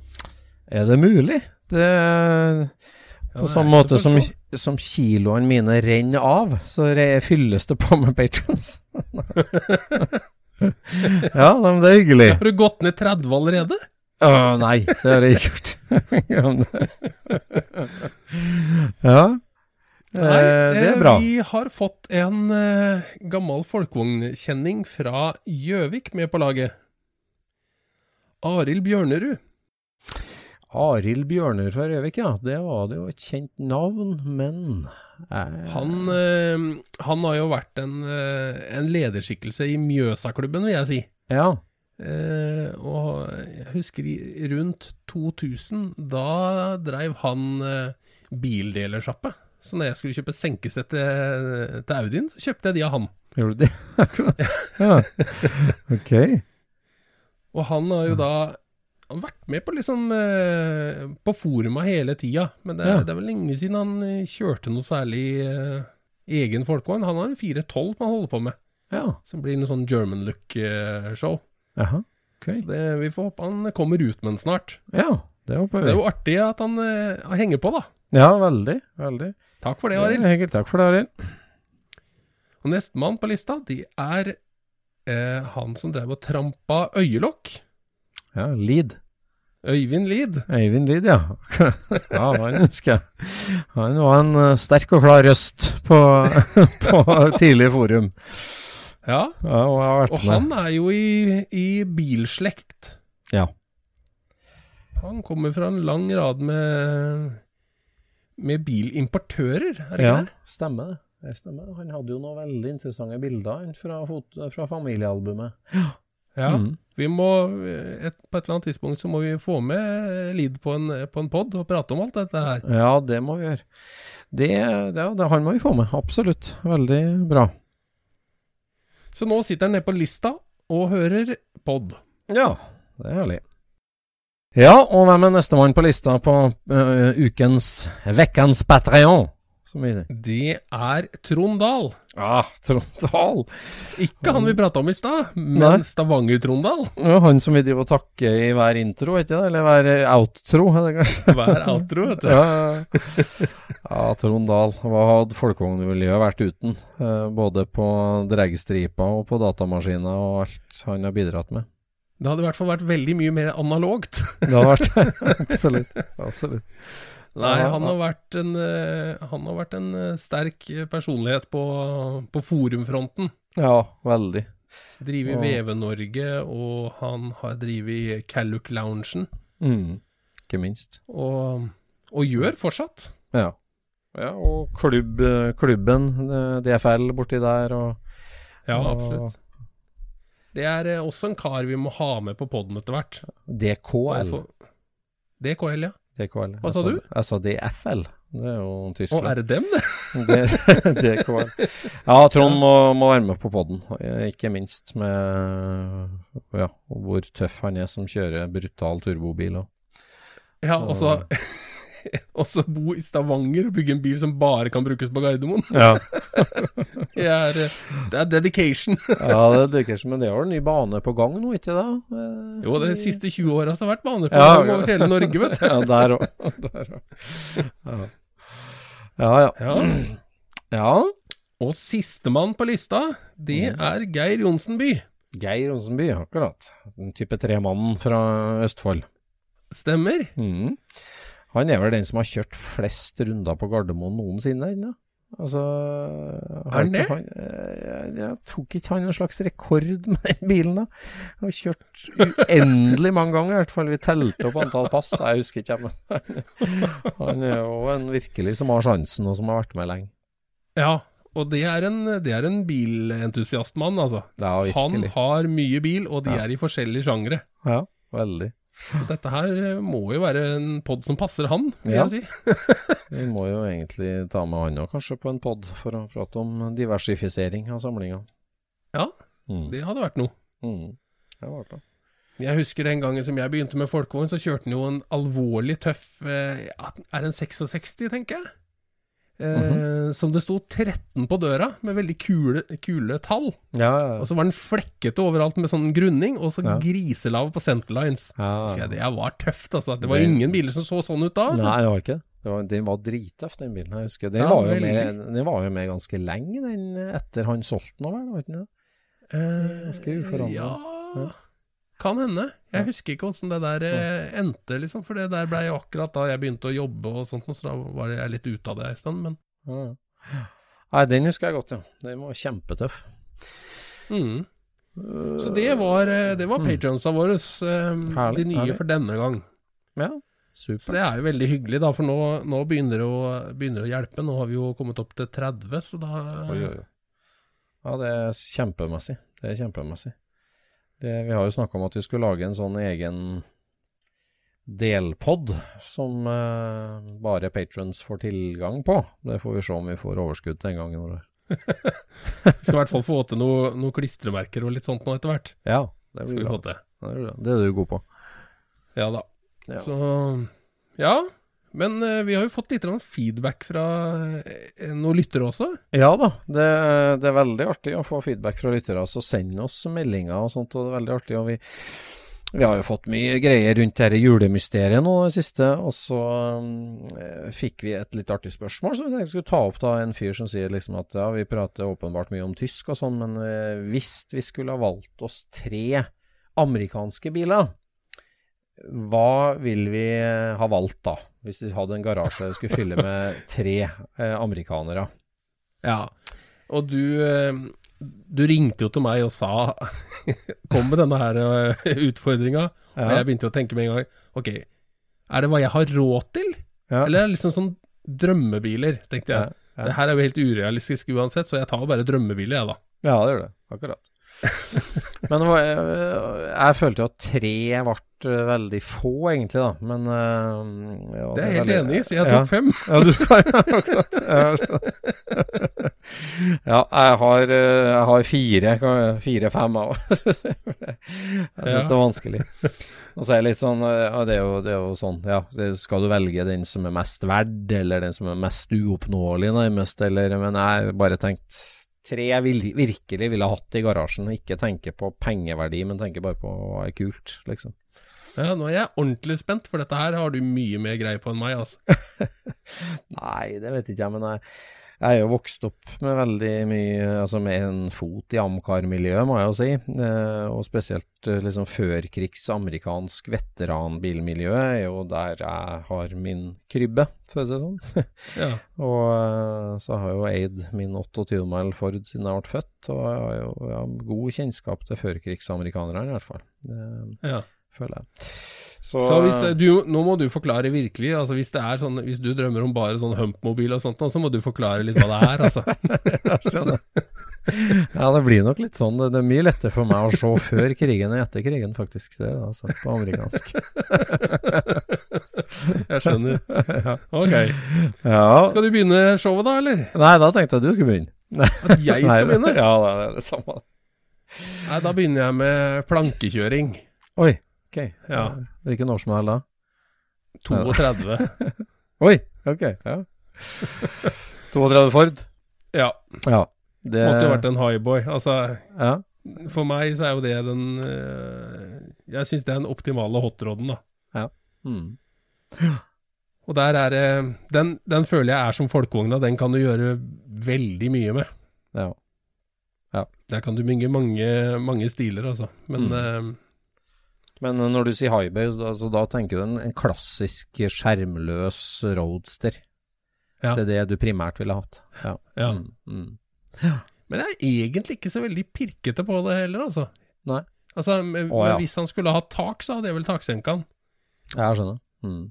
Er det mulig? Det Ja, På er samme måte som, som kiloene mine renner av, så fylles det på med patrons. ja, men det er hyggelig. Har du gått ned 30 allerede? Uh, nei, det har jeg ikke gjort. ja. Nei, eh, det eh, er bra. Vi har fått en uh, gammel folkevognkjenning fra Gjøvik med på laget. Arild Bjørnerud. Arild Bjørner fra Røvik, ja. Det var det jo et kjent navn, men eh, Han, eh, han har jo vært en, eh, en lederskikkelse i Mjøsaklubben, vil jeg si. Ja. Eh, og jeg husker i rundt 2000, da dreiv han eh, bildelersjappe. Så når jeg skulle kjøpe senkesett til, til Audien, så kjøpte jeg de av han. Gjorde du det? Akkurat. ja. Ok. Og han har jo da han har vært med på liksom eh, På foruma hele tida. Men det Ja. det er vel lenge siden han eh, kjørte noe særlig eh, egen folkevogn. Han har en 412 man holder på med, Ja. som blir noe sånn German look-show. Jaha. Ok. Så det, vi får håpe han kommer ut med den snart. Ja, det håper vi. Det er jo artig at han eh, henger på, da. Ja, veldig. Veldig. Takk for det, Det Arild. Ja, takk for det, Arild. Og nestemann på lista, de er eh, han som drev og trampa øyelokk. Ja, Lid. Øyvind Lid. Øyvind Lid, ja. ja, han husker jeg. Han var en eh, sterk og klar røst på, på tidlig forum. Ja, Ja, og og han er jo i, i bilslekt. Ja. Han kommer fra en lang rad med, med bilimportører, er det ja, ikke det? stemmer det. Stemmer. Han hadde jo noen veldig interessante bilder fra, fra familiealbumet. Ja. Mm. Vi må, et, på et eller annet tidspunkt så må vi få med Lid på en, på en pod og prate om alt dette her. Ja, det må vi gjøre. Det, det, det han må vi få med, absolutt. Veldig bra. Så nå sitter han nede på lista og hører pod. Ja, det er herlig. Ja, og hvem er nestemann på lista på uh, ukens Vekkens Patreon? Som vi sier. Det er Trond Dahl. Ah, Trond Dahl. Ikke han vi prata om i stad, men Stavanger-Trond-Dahl. Ja, han som vi driver og takker i hver intro, ikke det? Eller hver eh, outro, er det kanskje? Hver outro, vet du. Ja, ja. Trond Dahl. Hva hadde folkevognmiljøet vært uten? Eh, både på dragstripa og på datamaskiner og alt han har bidratt med. Det hadde i hvert fall vært veldig mye mer analogt. Det hadde vært Absolutt. Absolutt. Nei, han har vært en, eh, han har vært en eh, sterk personlighet på, på forumfronten. Ja, veldig. Driver i Og- VV-Norge, og han har drevet i Calluc-loungen. Mm. Ikke minst. Og, og gjør fortsatt. Ja. ja og klubb, eh, klubben, eh, DFL borti der, og Ja, Og- absolutt. Det er eh, også en kar vi må ha med på poden etter hvert. DKL. DKL, ja. DKL. Hva sa du? Jeg sa DFL. Det er jo Og Å, er det dem, det? Det, DKL. Ja, Trond må, må være med på poden, ikke minst med ja, hvor tøff han er som kjører brutal turbobil. Og. Ja, og så også bo i Stavanger og bygge en bil som bare kan brukes på Gardermoen. Ja. Det er, eh, det er dedication. ja, det er dedication, men det har en ny bane på gang nå, ikke det? Eh, Jo, de siste 20 åra har vært baner på Ja, gang over hele Norge, vet du. Ja, der òg. Ja. ja, ja. Ja. Og sistemann på lista, det er Geir Johnsenby. Geir Johnsenby, akkurat. Den type tremannen fra Østfold. Stemmer. Mhm. Han er vel den som har kjørt flest runder på Gardermoen noensinne? Ikke? Altså Er han det? Han, jeg, jeg tok ikke han en slags rekord med den bilen, da? Han har kjørt uendelig mange ganger, i hvert fall. Vi telte opp antall pass. Jeg husker ikke, men han er jo en virkelig som har sjansen, og som har vært med lenge. Ja, og det er en, det er en bilentusiastmann, altså. Ja, Han har mye bil, og de Ja. er i forskjellige sjangre. Ja, veldig. Så dette her må jo være en pod som passer han, vil Ja. jeg si. Vi må jo egentlig ta med han òg, kanskje, på en pod for å prate om diversifisering av samlinga. Ja, Mm. det hadde vært noe. Mm. Det var det. Jeg husker den gangen som jeg begynte med folkevogn, så kjørte han jo en alvorlig tøff eh, Er det en 66, tenker jeg? Eh, Mhm. Som det sto 13 på døra, med veldig kule, kule tall. Ja, ja, Og så var den flekkete overalt med sånn grunning, og så griselav på centerlines. ja. Jeg, var tøft, altså. Det var ingen biler som så sånn ut da. Nei, det var ikke det. Var, den var drittøff, den bilen. Jeg husker. Den, var jo med, den var jo med ganske lenge, den etter han solgte den? Var ikke det? Eh, Ganske uforandret. Ja, Ja. Kan hende. Jeg husker ikke åssen det der eh, endte, liksom. For det der blei jo akkurat da jeg begynte å jobbe og sånt, så da var jeg litt ute av det en stund. Men Ja. Nei, den husker jeg godt, ja. Den var kjempetøff. mm. Så det var, eh, det var Mm. patronsa våre, eh, de nye herlig. for denne gang. Ja, Så supert. det er jo veldig hyggelig, da, for nå, nå begynner, det å, begynner det å hjelpe. Nå har vi jo kommet opp til 30, så da oi, oi. Ja, det er kjempemessig. Det er kjempemessig. Det, vi har jo snakka om at vi skulle lage en sånn egen delpod som eh, bare patrons får tilgang på. Det får vi se om vi får overskudd den gangen. Når det. Skal i hvert fall få til noen noe klistremerker og litt sånt nå etter hvert. Ja, det Skal blir vi bra. få til. Det er, det er du god på. Ja da. Ja. Så ja. Men eh, vi har jo fått litt feedback fra eh, noen lyttere også. Ja da, det, det er veldig artig å få feedback fra lyttere. Så send oss meldinger og sånt, og det er veldig artig. Og vi, vi har jo fått mye greier rundt dette julemysteriet nå det siste. Og så um, fikk vi et litt artig spørsmål, så jeg skulle ta opp da en fyr som sier liksom at ja, vi prater åpenbart mye om tysk og sånn, men eh, hvis vi skulle ha valgt oss tre amerikanske biler, hva vil vi eh, ha valgt da? Hvis vi hadde en garasje du skulle fylle med tre eh, amerikanere. Ja. Og du eh, Du ringte jo til meg og sa Kom med denne her uh, utfordringa. Og Ja. jeg begynte å tenke med en gang Ok, er det hva jeg har råd til? Ja. Eller er det liksom sånn drømmebiler, tenkte jeg. Ja. Det her er jo helt urealistisk uansett, så jeg tar jo bare drømmebiler, jeg, da. Ja, det gjør det. Akkurat. Men jeg, jeg følte jo at tre ble eh, veldig få, egentlig, da. Men eh, ja, Det er jeg helt veldig- enig i, så jeg ja. tok fem. Ja, du ja, akkurat. Ja, Ja, jeg har, eh, jeg har fire, fire-fem av Jeg syns Ja. det er vanskelig. Og så er det litt sånn eh, ja, det, er jo, det er jo sånn, ja. Skal du velge den som er mest verd, eller den som er mest uoppnåelig, nærmest, eller Men jeg har bare tenkt tre jeg vil, virkelig ville hatt i garasjen, og ikke tenke på pengeverdi, men tenke bare på hva er kult, liksom. Ja, nå er jeg ordentlig spent, for dette her har du mye mer greie på enn meg, altså. Nei, det vet ikke jeg, men jeg, jeg er jo vokst opp med veldig mye Altså med en fot i Amcar-miljøet, må jeg jo si. Eh, og spesielt eh, liksom førkrigs amerikansk veteranbilmiljø er jo der jeg har min krybbe, for å si det sånn. Ja. og eh, så har jeg jo eid min 28 mile Ford siden jeg ble født, og jeg har jo jeg har god kjennskap til førkrigsamerikanerne, i hvert fall. Det ja. føler jeg. Så hvis det, du, nå må du forklare virkelig, altså hvis det er sånn, hvis du drømmer om bare sånn humpmobil og sånt, så må du forklare litt hva det er, altså. Ja, det blir nok litt sånn. Det er mye lettere for meg å se før krigen enn etter krigen, faktisk. Det altså på amerikansk. Jeg skjønner. Ok. Ja. Skal du begynne showet da, eller? Nei, da tenkte jeg du skulle begynne. At jeg skal begynne? Ja, det er det samme. Nei, da begynner jeg med plankekjøring. Oi, ok. Ja. Hvilken årsmodell da? 32. Oi, ok. Ja. 32 Ford? Ja. Ja. Det Måtte jo vært en highboy. Altså, Ja. for meg så er jo det den øh, Jeg syns det er den optimale hotroden, da. Ja. Mm. Og der er det den, den føler jeg er som folkevogna. Den kan du gjøre veldig mye med. Ja. Der kan du bygge mange, mange stiler, altså. Men Mm. Eh, Men når du sier highbay, altså, da, tenker du en, en klassisk skjermløs roadster. Ja. Det er det du primært ville hatt. Ja. Ja. Mm, mm. Men jeg er egentlig ikke så veldig pirkete på det heller, altså. Nei. Altså, men, Å, ja. Hvis han skulle hatt tak, så hadde jeg vel taksenka han. Jeg skjønner. Mm.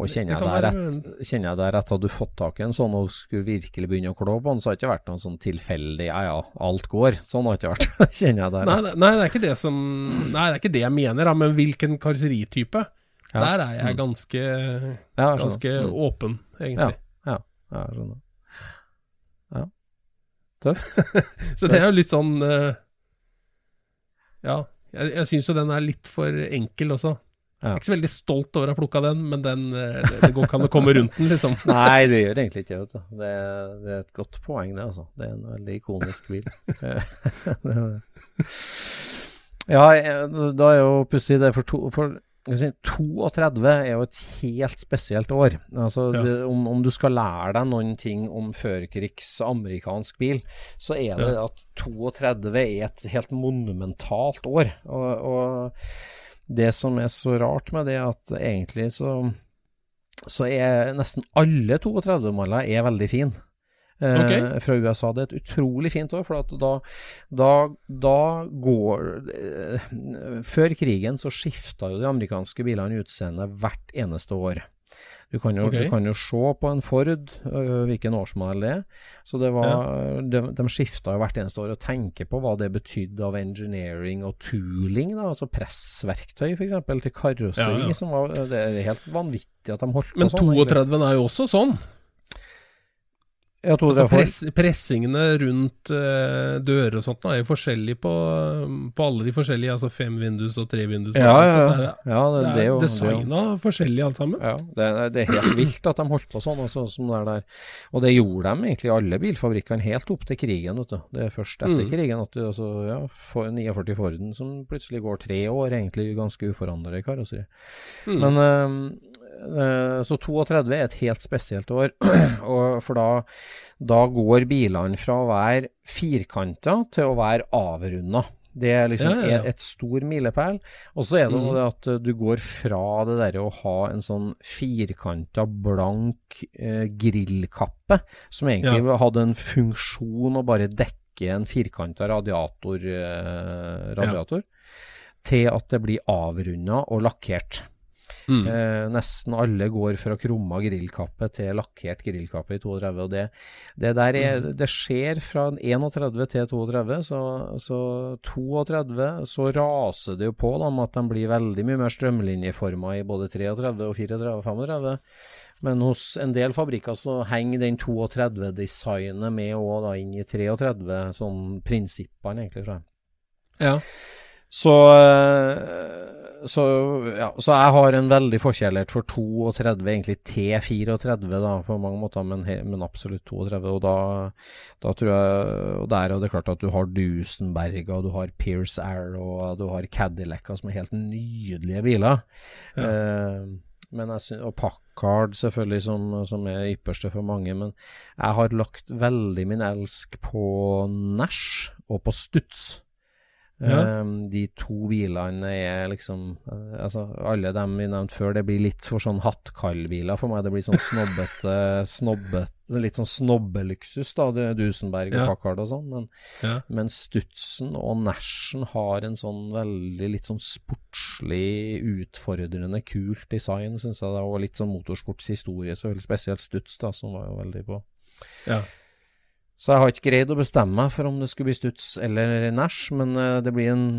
Og kjenner jeg, deg rett, kjenner jeg deg rett, hadde du fått tak i en sånn og skulle virkelig begynne å klå på den, så hadde det ikke vært noen sånn tilfeldig ja ja, alt går. Sånn har det ikke vært. kjenner jeg deg rett. nei, nei, det er ikke det som Nei, det er ikke det jeg mener, da, men hvilken karosseritype? Ja. Der er jeg Mm. ganske, Ja, jeg ganske Mm. åpen, egentlig. Ja, jeg skjønner. Ja. Tøft. Så det er jo litt sånn eh, Ja, jeg, jeg syns jo den er litt for enkel også. Jeg Ja. er ikke så veldig stolt over å ha plukka den, men den, eh, det, det går ikke an å komme rundt den, liksom. Nei, det gjør egentlig ikke det. Det, er- det er et godt poeng, det. altså. Det er en veldig ikonisk bil. Det det. ja, da er jo pussig det for, to, for si, 32 er jo et helt spesielt år. Altså, Ja. det, om, om du skal lære deg noen ting om førkrigs amerikansk bil, så er det at 32 er et helt monumentalt år. Og, og det som er så rart med det, er at egentlig så så er nesten alle 32-maler er veldig fine. Eh, Fra USA. Det er et utrolig fint år, for at da, da, da går eh, Før krigen så skifta jo de amerikanske bilene utseende hvert eneste år. Du kan jo, okay. du kan jo se på en Ford uh, hvilken årsmodell det er. Så det var, de, de skifta hvert eneste år og tenke på hva det betydde av engineering og tooling. da, Altså pressverktøy f.eks. til karosseri. Ja, ja. som var, Det er helt vanvittig at de holdt Men på sånn. Men 32 er jo også sånn. Ja, 32 Altså press, pressingene rundt uh, dører og sånt da, er jo forskjellig på, på alle de forskjellige, altså og trevindus. og Ja, alt ja, ja. ja det, Det det er er jo det er designa forskjellig alt sammen. Ja, det, det er helt vilt at de holdt på sånn, altså, som det er der. Og det gjorde de egentlig alle bilfabrikkene helt opp til krigen, vet du. Det er først etter Mm. krigen at du altså, ja, for 49 Forden som plutselig går tre år, egentlig ganske uforandret karosseri. Mm. Men eh, Så 32 er et helt spesielt år, og for da, da går bilene fra å være firkanta til å være avrunda. Det er liksom Ja, ja, ja. et- stor milepæl. Og så er det mm. det at eh, du går fra det derre å ha en sånn firkanta, blank eh, grillkappe, som egentlig hadde en funksjon å bare dekke en firkanta radiator, eh, radiator til at det blir avrunda og lakkert. Mm. Eh, nesten alle går fra krumma grillkappe til lakkert grillkappe i 32. Og det, det der er, det skjer fra 31 til 32, så, så 32 så raser det jo på da, med at de blir veldig mye mer strømlinjeforma i både 33 og 34 og 35. Men hos en del fabrikker så henger den 32-designet med òg inn i 33, sånn prinsippene egentlig, tror jeg. Ja. Så, eh, så, ja, så jeg har en veldig forkjærlighet for 32, egentlig T34 da, på mange måter, men, men absolutt 32. Og da, da tror jeg Og der er det klart at du har Dusenberg, og du har Pierce Arrow, og du har Cadillac, som er helt nydelige biler. Ja. Eh, synes, og Packard selvfølgelig som, som er ypperste for mange, men jeg har lagt veldig min elsk på Nash og på Stutz. Ja. Ehm, de to bilene er liksom eh, Altså, alle dem vi nevnte før, det blir litt for sånn hattkallbiler for meg. Det blir sånn snobbete, snobbet, Litt sånn snobbeluksus, da. Er Dusenberg og. Packard og sånn. Men, Ja. men Stutsen og Nashen har en sånn veldig litt sånn sportslig, utfordrende, kult design, syns jeg. da, Og litt sånn motorsportshistorie, så veldig spesielt Stuts, da, som var jo veldig på. Ja. Så jeg har ikke greid å bestemme meg for om det skulle bli Stutz eller Nash, men eh, det blir en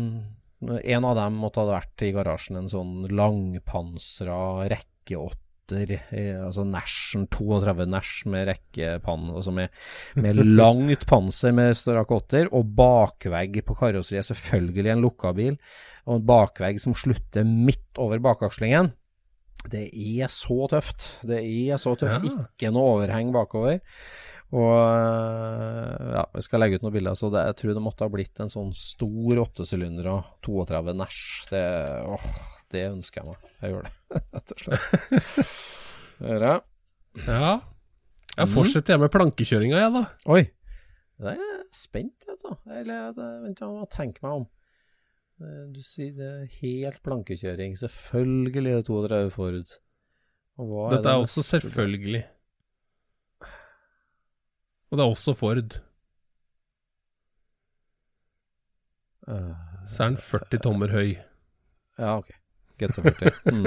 En av dem måtte ha vært i garasjen en sånn langpansra rekkeåtter, eh, altså Nashen 32 Nash med rekkepann, altså med, med langt panser med strak åtter, og bakvegg på karosseriet, selvfølgelig en lukka bil, og en bakvegg som slutter midt over bakakslingen. Det er så tøft. Det er så tøft. Ja. Ikke noe overheng bakover. Og øh, ja, vi skal legge ut noen bilder. Så det, jeg tror det måtte ha blitt en sånn stor åttesylindere 32 Nash. Det, åh, det ønsker jeg meg. Jeg gjør det, rett og slett. Dere. ja. Jeg Mhm. fortsetter jeg med plankekjøringa, jeg, da. Oi. Det er jeg spent, altså. Eller vent, jeg må tenke meg om. Eh, Du sier det er helt plankekjøring. Selvfølgelig er det 32 Ford. Og hva Dette det er også selvfølgelig. Og det er også Ford. Eh, Så er den 40 tommer høy. Ja, ok. GT40. Mm.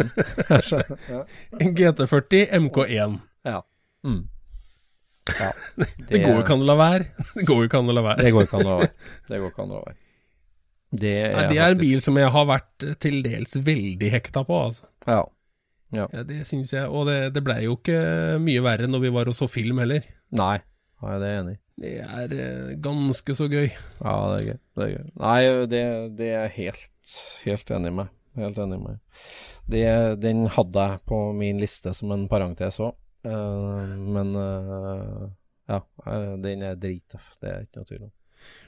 Ja. En GT40 MK1. Mm. ja. Det går jo ikke an å la være. Det går jo ikke an å la være. Det går ikke an å la være. Det går ikke an å la være. Det er, Nei, det er en bil som jeg har vært eh, til dels veldig hekta på, altså. Ja. Ja, det syns jeg. Og det, det blei jo ikke mye verre når vi var og så film heller. Nei, ja, det er jeg enig i. Det er eh, ganske så gøy. Ja, det er gøy. Det er gøy. Nei, det, det er jeg helt, helt enig med. Helt enig med. Det, den hadde jeg på min liste som en parentes òg. men uh, ja, eh, den er drittøff. Det er ikke noe tvil om.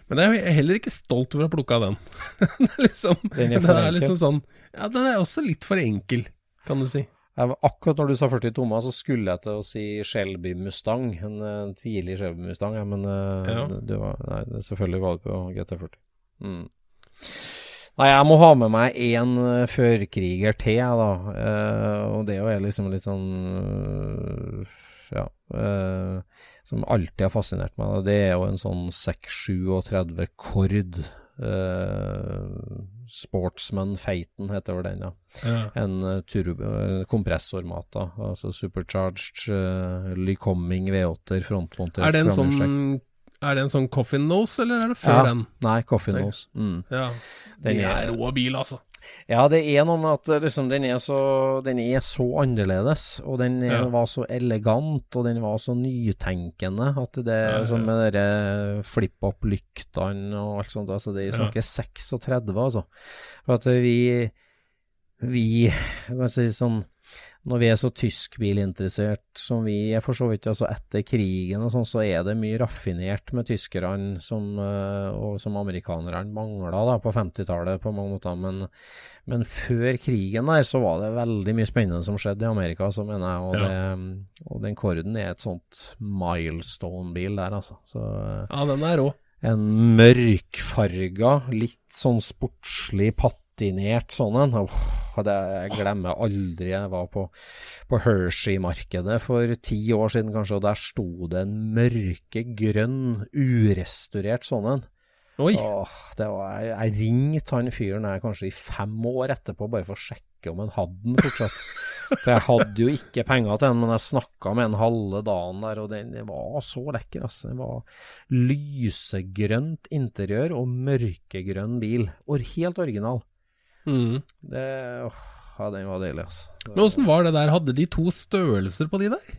Men jeg er heller ikke stolt over å ha plukka den. det er liksom, Den er den er liksom sånn Ja, den er også litt for enkel, kan du si. Jeg, akkurat når du sa 40 tommer, så skulle jeg til å si Shelby Mustang. En, en tidlig Shelby Mustang, ja, men eh, Ja. det, var, nei, det, selvfølgelig var det på GT40. Mm. Nei, jeg må ha med meg én uh, førkriger til, da. Eh, og det er liksom litt sånn Ja. eh, som alltid har fascinert meg. Det er jo en sånn 637 Kord. Uh, Sportsman Feiten heter vel den, ja Ja. en eh, eh, kompressormat, altså supercharged uh, Lycoming V8-er, frontmonter Er det en sånn. Er det en sånn coffin nose, eller er det før Ja. den? Nei, Det- Nose. Mm. Ja. Det er- rå bil, altså. Ja, det er noe med at liksom, den, er så, den er så annerledes, og den er, Ja. var så elegant, og den var så nytenkende, at det Ja, ja, sånn ja. med dere flip-up-lyktene og alt sånt, altså det Ja. snakker 36, altså. For at vi, vi, kan si sånn, når vi er så tyskbilinteressert som vi er for så vidt, altså etter krigen og sånn, så er det mye raffinert med tyskerne som, eh, og som amerikanerne mangla da på 50-tallet på mange måter, men, men før krigen der så var det veldig mye spennende som skjedde i Amerika, så mener jeg, og, Ja. det, og den Korden er et sånt milestone-bil der, altså. Så Ja, den er rå. en mørkfarga, litt sånn sportslig patinert sånn en. Jeg glemmer aldri jeg var på, på Hershey-markedet for ti år siden kanskje, og der sto det en mørkegrønn, urestaurert sånn en. Oi. Åh, det var, jeg, jeg ringte han fyren her kanskje i fem år etterpå, bare for å sjekke om han hadde den fortsatt. For jeg hadde jo ikke penger til den, men jeg snakka med en halve dagen der, og den var så lekker, altså. Det var lysegrønt interiør og mørkegrønn bil. Og helt original. Mm. Det, åh, ja, den var deilig, altså. Det- Men åssen var det der? Hadde de to størrelser på de der?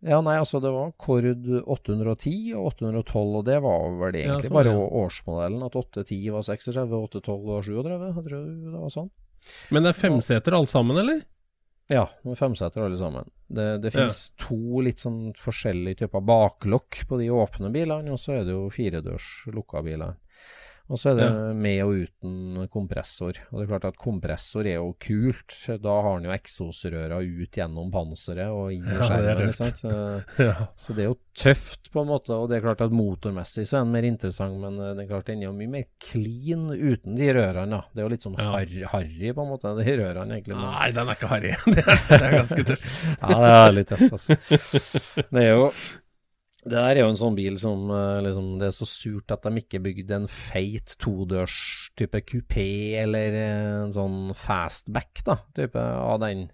Ja, nei, altså det var Kord 810 og 812, og det var vel Ja, egentlig sånn, bare ja. årsmodellen. At 810 var 36, 812 var 37. Jeg tror det var sånn. Men det er femseter alle sammen, eller? Ja, femseter alle sammen. Det, det Ja. finnes to litt sånn forskjellige typer baklokk på de åpne bilene, og så er det jo firedørs lukka biler. Og så er det Ja. med og uten kompressor. Og det er klart at kompressor er jo kult. Da har han jo eksosrøra ut gjennom panseret og inn i Ja, er skjermen. sant? Så, Ja. så det er jo tøft, på en måte. Og det er klart at motormessig så er den mer interessant, men eh, det er klart den er jo mye mer clean uten de rørene. da. Det er jo litt sånn Ja. harry, harry, på en måte, de rørene, egentlig. men- Nei, den er ikke harry. Det er, det er ganske tøft. ja, det er litt tøft, altså. Det er jo Det der er jo en sånn bil som eh, liksom Det er så surt at de ikke bygde en feit todørs type kupé eller eh, en sånn fastback, da, type av den.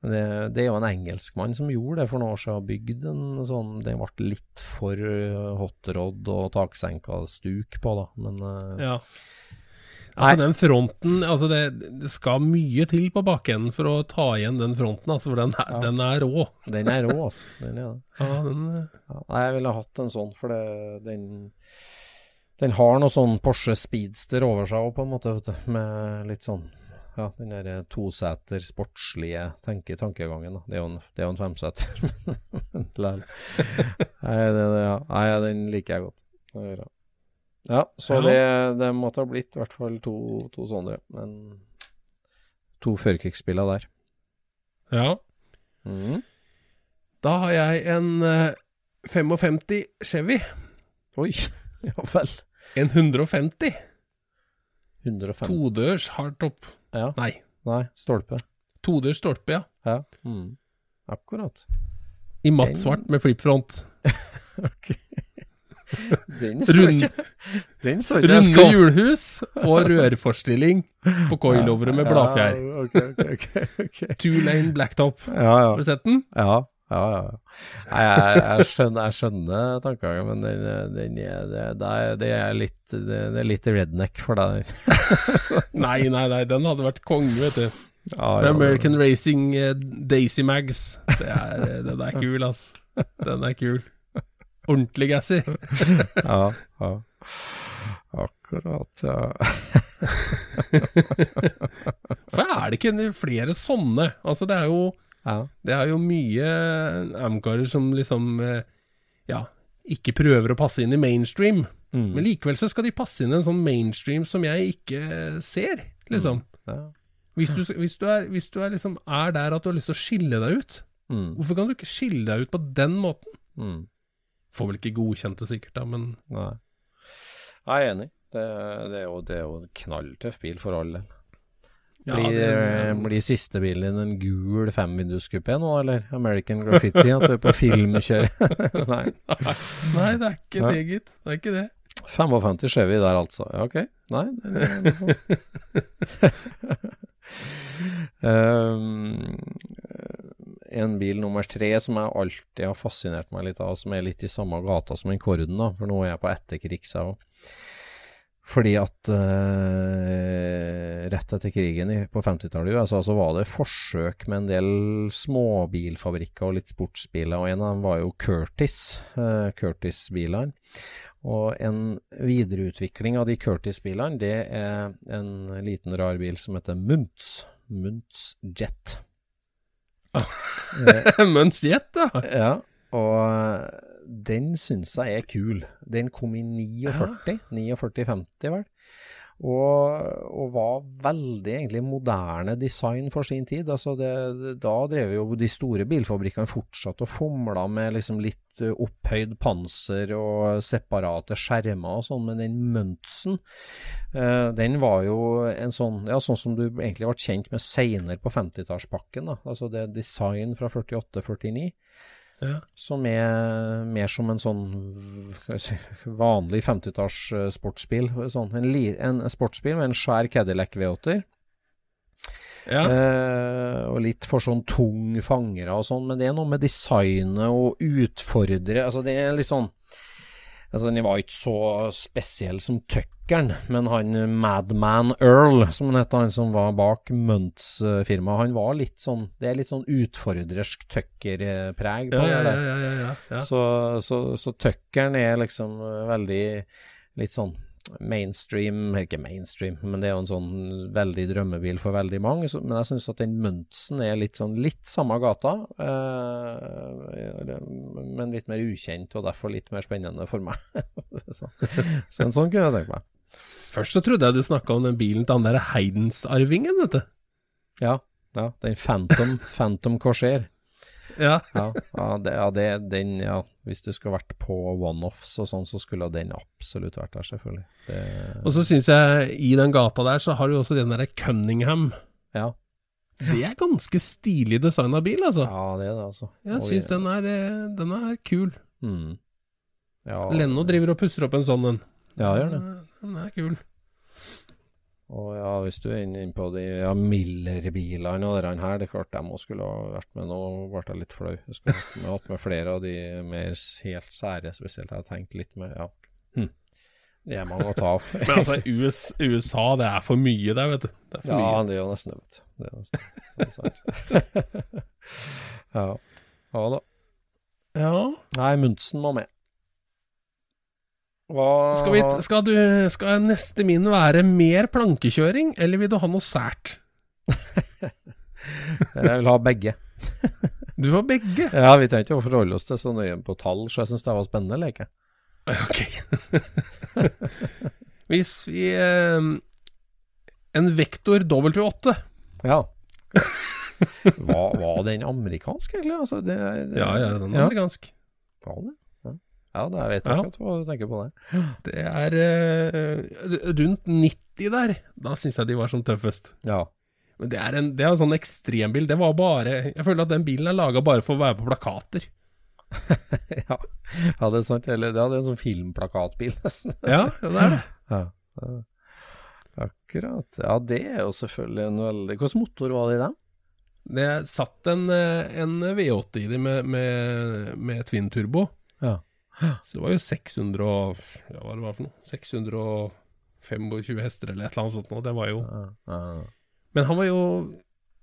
Men det, det er jo en engelskmann som gjorde det for noen år siden, bygd en sånn Den ble litt for eh, hotrod og taksenka stuk på, da, men Ja. Altså, den fronten altså det, det skal mye til på bakenden for å ta igjen den fronten, altså, for den er, Ja. den er rå. den er rå, altså. Den er. Ja, den, eh, Ja, jeg ville hatt en sånn, for det, den Den har noe sånn Porsche Speedster over seg òg, på en måte, vet du. Med litt sånn Ja, den der toseter, sportslige tenke, tankegangen, da. Det er jo en, det er jo en femseter. Nei, det, det, ja. nei, den liker jeg godt. Det er jeg. Ja, så Ja. Det, det måtte ha blitt i hvert fall to, to sånne. Men to førkrigsspiller der. ja. Mm. Da har jeg en uh, 55 Chevy. Oi, ja vel. En 150. 150 Todørs hardtop. Ja. Nei, Nei, stolpe. todørs stolpe, ja. Ja. Mm. Akkurat. I matt svart med flipfront. Den så Rund, ikke Den så ikke runde hjulhus og rørforstilling på coilovere med bladfjær. Ja, okay, okay, okay, ok. Two lane blacktop. Ja, ja. Har du sett den? Ja, ja, ja. Nei, jeg, jeg, skjønner, jeg skjønner tankegangen, men den, den er, det, det, er, det, er litt, det, er litt redneck for deg. Nei, nei, nei, den hadde vært konge, vet du. Ja, Med ja, American Racing uh, Daisy Mags. Det er, eh, den er kul, ass. Den er kul. Ordentlig gasser. Ja, ja. Akkurat, ja. For er det ikke flere sånne? Altså, det er jo, ja. det er jo mye Amcarer som liksom eh, Ja, ikke prøver å passe inn i mainstream. Mm. Men likevel så skal de passe inn i en sånn mainstream som jeg ikke ser, liksom. ja. Hvis, du, hvis, du er, hvis du er liksom er der at du har lyst til å skille deg ut, Mm. hvorfor kan du ikke skille deg ut på den måten? Får vel ikke godkjent det sikkert, da, men Nei. Jeg er enig. Det, det, er jo, det er jo en knalltøff bil for alle. ja, blir, det- eh, blir siste bilen din en gul femvinduskupé nå, eller American Graffiti? At du er på filmkjøring? Nei. Nei, det er ikke Nei. det, gitt. Det er ikke det. 55 Chevy der, altså. Ja, ok. Nei. det- um, en bil nummer tre som jeg alltid har fascinert meg litt av, som er litt i samme gata som en Korden, da, for nå er jeg på etterkrigs, jeg òg. Fordi at uh, rett etter krigen på 50-tallet i USA så var det forsøk med en del småbilfabrikker og litt sportsbiler, og en av dem var jo Curtis, uh, Curtis-bilene. Og en videreutvikling av de Curtis-bilene, det er en liten rar bil som heter Muntz. Muntz Jet. Møns jet, da. ja, og den syns jeg er kul. Den kom i 49, 49-50 vel. Og, og var veldig egentlig moderne design for sin tid. Altså det, da drev jo de store bilfabrikkene fortsatt og fomla med liksom litt eh, opphøyd panser og separate skjermer og sånn, men den Muntsen, eh, den var jo en sånn ja, sånn som du egentlig ble kjent med seinere på 50-tallspakken. da. Altså det er design fra 48-49 Ja. som er mer som en sånn si, vanlig 50-talls eh, sportsbil. Sånn, en, en sportsbil med en svær Cadillac V8-er. Ja. Eh, og litt for sånn tung fangere og sånn, men det er noe med designet og utfordre Altså, det er litt sånn Altså, Den var ikke så spesiell som Tuckeren, men han Madman Earl, som han het, han som var bak Muntz-firmaet, han var litt sånn Det er litt sånn utfordrersk Tucker-preg på Ja, ja, det. ja, ja, ja, ja. Så, så, så Tuckeren er liksom veldig litt sånn mainstream Ikke mainstream, men det er jo en sånn veldig drømmebil for veldig mange. Så, men jeg syns at den Muntzen er litt sånn litt samme gata, eh, men litt mer ukjent, og derfor litt mer spennende for meg. så, så en sånn kunne jeg tenke meg. Først så trodde jeg du snakka om den bilen til han der Heidens-arvingen, vet du. Ja, ja den Phantom, Phantom Corsair. Ja. Ja, ja, det, ja, det, den, ja, hvis du skulle vært på one-offs og sånn, så skulle den absolutt vært der, selvfølgelig. Det, Og så syns jeg i den gata der, så har du også den derre Cunningham. ja, Det er ganske stilig designa bil, altså. ja, det er det, altså. Jeg syns den eh, den er kul. Mm. Ja, Lenno driver og pusser opp en sånn en. Ja, gjør det. Den er kul. Og ja, hvis du er inne på de ja, Miller-bilene og de her, det er klart de òg skulle ha vært med. Nå ble jeg litt flau. Jeg skulle hatt med, hatt med flere av de mer helt sære, spesielt. Jeg har tenkt litt mer Ja, hm. det er mange å ta av. Men altså, US, USA, det er for mye der, vet du. Det ja, mye. det er jo nesten det, vet du. Det er nesten det er sant. ja. ja da. Ja. Nei, Munsen må med. Skal, vi, skal, du, skal neste min være mer plankekjøring, eller vil du ha noe sært? Jeg vil ha begge. Du har begge. Ja, Vi trenger ikke å forholde oss til så nøye på tall, så jeg syns det var spennende leke. Ok. Hvis vi eh, En Vektor W8. Ja. Var, var den amerikansk, egentlig? Altså, det, det, Ja, ja, den er ja. amerikansk. Ja, det? Ja. da vet jeg Ja. akkurat hva du tenker på der. Det er uh, rundt 90 der. Da syns jeg de var som tøffest. Ja. Men det er en, det er en sånn ekstrembil. Det var bare Jeg føler at den bilen er laga bare for å være på plakater. ja. ja, det er sant. Eller, ja, det er en sånn filmplakatbil, nesten. Ja, det er det. Ja. ja. Akkurat. Ja, det er jo selvfølgelig en veldig Hvilken motor var det i den? Det satt en, eh, en V8 i det med, med, med twin turbo. Ja. Så det var jo 600 og Ja, hva det var for noe? 625 hester eller et eller annet sånt noe. Det var jo. Men han var jo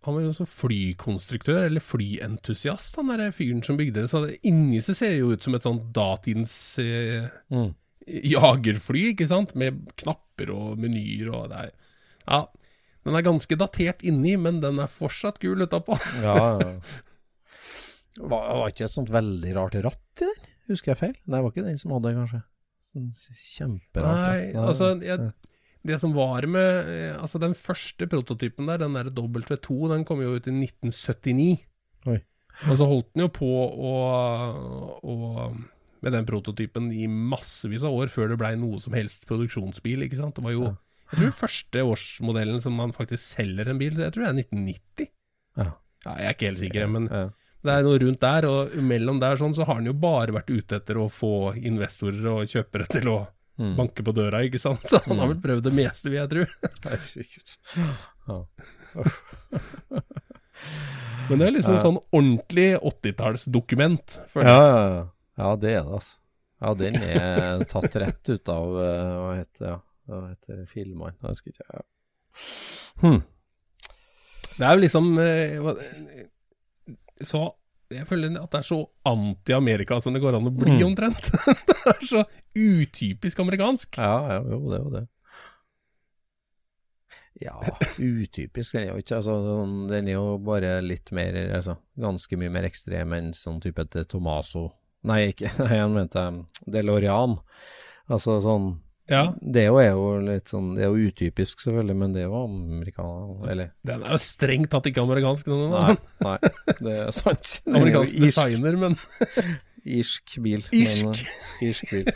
han var jo også flykonstruktør, eller flyentusiast, han der fyren som bygde det. Så inni seg ser det jo ut som et sånt datidens eh, Mm. jagerfly, ikke sant? Med knapper og menyer og det er Ja, den er ganske datert inni, men den er fortsatt gul utapå. ja, ja. Var, var ikke et sånt veldig rart ratt i den? Husker jeg feil? Nei, det var ikke den som hadde det, kanskje. Sånn kjemperart. Nei, Nei, altså jeg, Det som var med eh, Altså Den første prototypen der, den der W2, den kom jo ut i 1979. Oi. Og så holdt den jo på å, å med den prototypen i massevis av år før det blei noe som helst produksjonsbil. ikke sant? Det var jo. Jeg tror første årsmodellen som man faktisk selger en bil, jeg tror det er 1990. Ja. Ja, jeg er ikke helt sikker, men Ja. Det er noe rundt der. Og mellom der sånn så har han jo bare vært ute etter å få investorer og kjøpere til å Mm. banke på døra, ikke sant. Så han har vel prøvd det meste, vil jeg tro. Herregud. Ja. Men det er liksom Ja. sånn ordentlig 80-tallsdokument. Ja, ja, ja. ja, det er det, altså. Ja, den er tatt rett ut av eh, Hva heter ja. Hva heter filmene? Jeg husker ikke. Ja. Hm. Det er jo liksom eh, Så jeg føler at det er så anti-Amerika som det går an å bli, Mm. omtrent. det er så utypisk amerikansk. Ja, ja, jo, det er jo det. Ja, utypisk den er jo ikke. Altså, sånn, den er jo bare litt mer altså, Ganske mye mer ekstrem enn sånn type til Tomaso Nei, ikke Nei, jeg mente um, DeLorean. Altså sånn Ja, Det er jo, litt sånn Det er jo utypisk, selvfølgelig, men det er jo amerikaner Eller Den er jo strengt tatt ikke amerikansk, den. Nei, nei, det er sant. Er Amerikansk designer, men irsk bil. Irsk. Men, uh, irsk bil.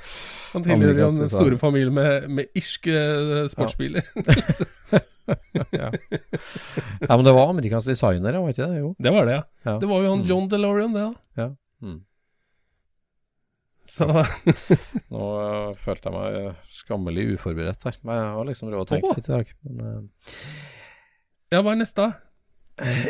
han tilhører jo den store familien med, med irske eh, sportsbiler. Ja. ja, men det var amerikansk designer, var ikke det? Jo. Det var det, ja. Ja. Det var jo han Mm. John DeLorean, det, da. Ja. Mm. Så Nå uh, følte jeg meg uh, skammelig uforberedt her. Men jeg har liksom råd å tenke litt i dag. Men, uh, Ja, hva er neste?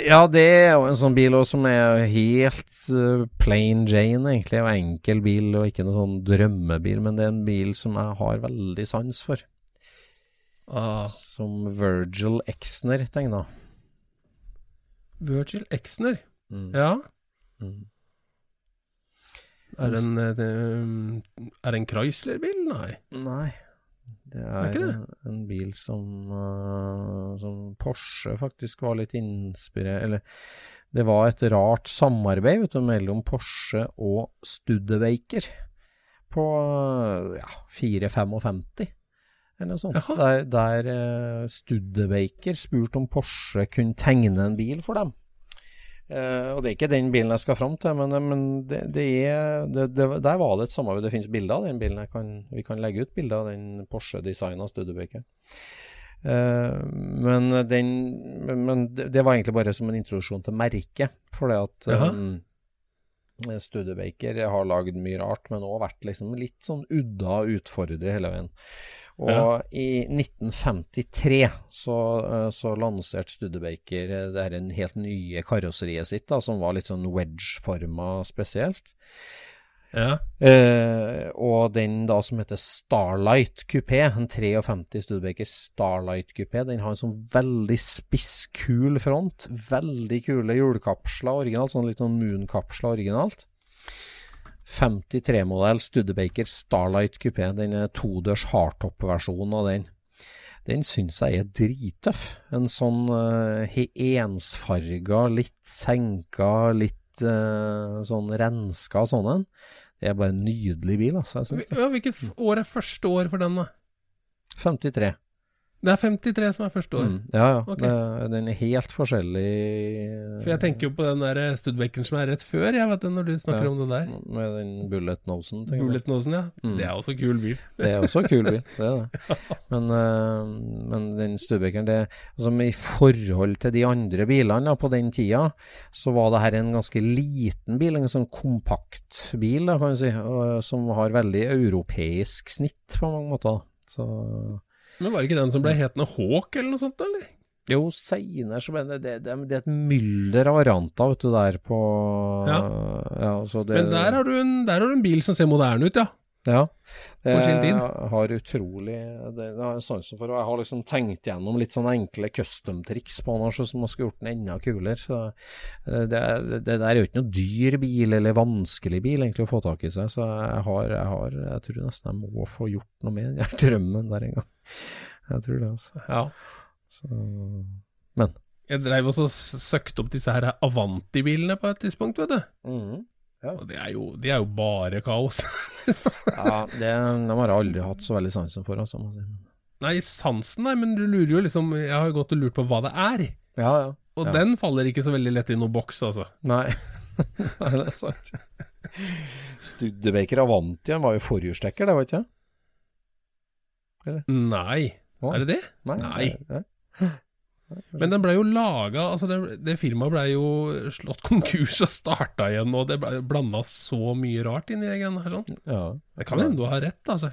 ja, det er jo en sånn bil også som er helt uh, plain Jane, egentlig. Og enkel bil, og ikke noen sånn drømmebil. Men det er en bil som jeg har veldig sans for. Ah, Som Virgil Exner tegna. Virgil Exner. Mm. Ja. Mm. Er det en, eh, er det en Chrysler-bil? Nei. Nei. Det er det? En, en bil som, uh, som Porsche faktisk var litt inspirert Eller det var et rart samarbeid vet du, mellom Porsche og Studebaker på uh, ja, 455, eller noe sånt. Jaha. Der, der uh, Studebaker spurte om Porsche kunne tegne en bil for dem. Eh, og det er ikke den bilen jeg skal fram til, men, men det, det er det, Der var det et samarbeid. Det finnes bilder av den bilen. Kan, vi kan legge ut bilder av den Porsche-designa Studebaker. Uh, men den Men det, var egentlig bare som en introduksjon til merket. For det at Jaha. um, Studebaker har lagd mye rart, men òg vært liksom litt sånn udda utfordrer hele veien. Og Ja. i 1953 så, eh, så lanserte Studebaker eh, det her en helt nye karosseriet sitt, da, som var litt sånn wedge-forma spesielt. Ja. Eh, og den da som heter Starlight Coupé, en 53 Studebaker Starlight Coupé, den har en sånn veldig spisskul front. Veldig kule hjulkapsler originalt, sånn litt sånn Moon-kapsler originalt. 53-modell Studebaker Starlight Coupé, den todørs hardtop-versjonen av den. Den syns jeg er drittøff. En sånn uh, ensfarga, litt senka, litt uh, sånn renska sånn en. Det er bare en nydelig bil, altså. Jeg synes det. Ja, Hvilket år er første år for den, da? 53. Det er 53 som er første år. Mm, ja, ja. Ok. Det, den er helt forskjellig For jeg tenker jo på den der Studbecken som er rett før, jeg vet det, når du snakker Ja. om det der. med den bullet nosen. tenker jeg. Bullet Nosen, ja. Mm. Det er også kul bil. Det er også kul bil, det er det. Men, uh, men den Studbecken, det altså, I forhold til de andre bilene på den tida, så var det her en ganske liten bil, en sånn kompakt bil, da, kan du si, og, som har veldig europeisk snitt på mange måter. Så Men var det ikke den som ble hetende Hawk, eller noe sånt, eller? jo, seinere så ble det, det, det, det er et mylder av varianter, vet du, der på Ja. ja så det, Men der har, du en, der har du en bil som ser moderne ut, ja. Ja. For sin tid. Jeg har utrolig det, det har jeg sansen for. Og jeg har liksom tenkt gjennom litt sånne enkle custom-triks på den, som har skulle gjort den enda kulere. Så eh, det, det, der er jo ikke noe dyr bil, eller vanskelig bil egentlig å få tak i seg. Så jeg har, jeg har Jeg tror nesten jeg må få gjort noe med den drømmen der en gang. Jeg tror det, altså. ja. Så, men Jeg dreiv også og søkte opp disse her Avanti-bilene på et tidspunkt, vet du. Og det er jo, det er jo bare kaos. Ja, det, de har jeg aldri hatt så veldig sansen for, altså. si. Nei, sansen, nei, men du lurer jo liksom Jeg har jo gått og lurt på hva det er. Ja, ja. Og Ja. den faller ikke så veldig lett i noen boks, altså. Nei. Nei, det er sant. Studebaker Avanti var jo forhjulstekker, det var ikke det? Nei. Hva? Er det det? Nei. Nei. det- Men den blei jo laga Altså, det, det firmaet blei jo slått konkurs og starta igjen, og det blei blanda så mye rart inn i de greiene her. sånn Ja. Det kan hende du har rett, altså.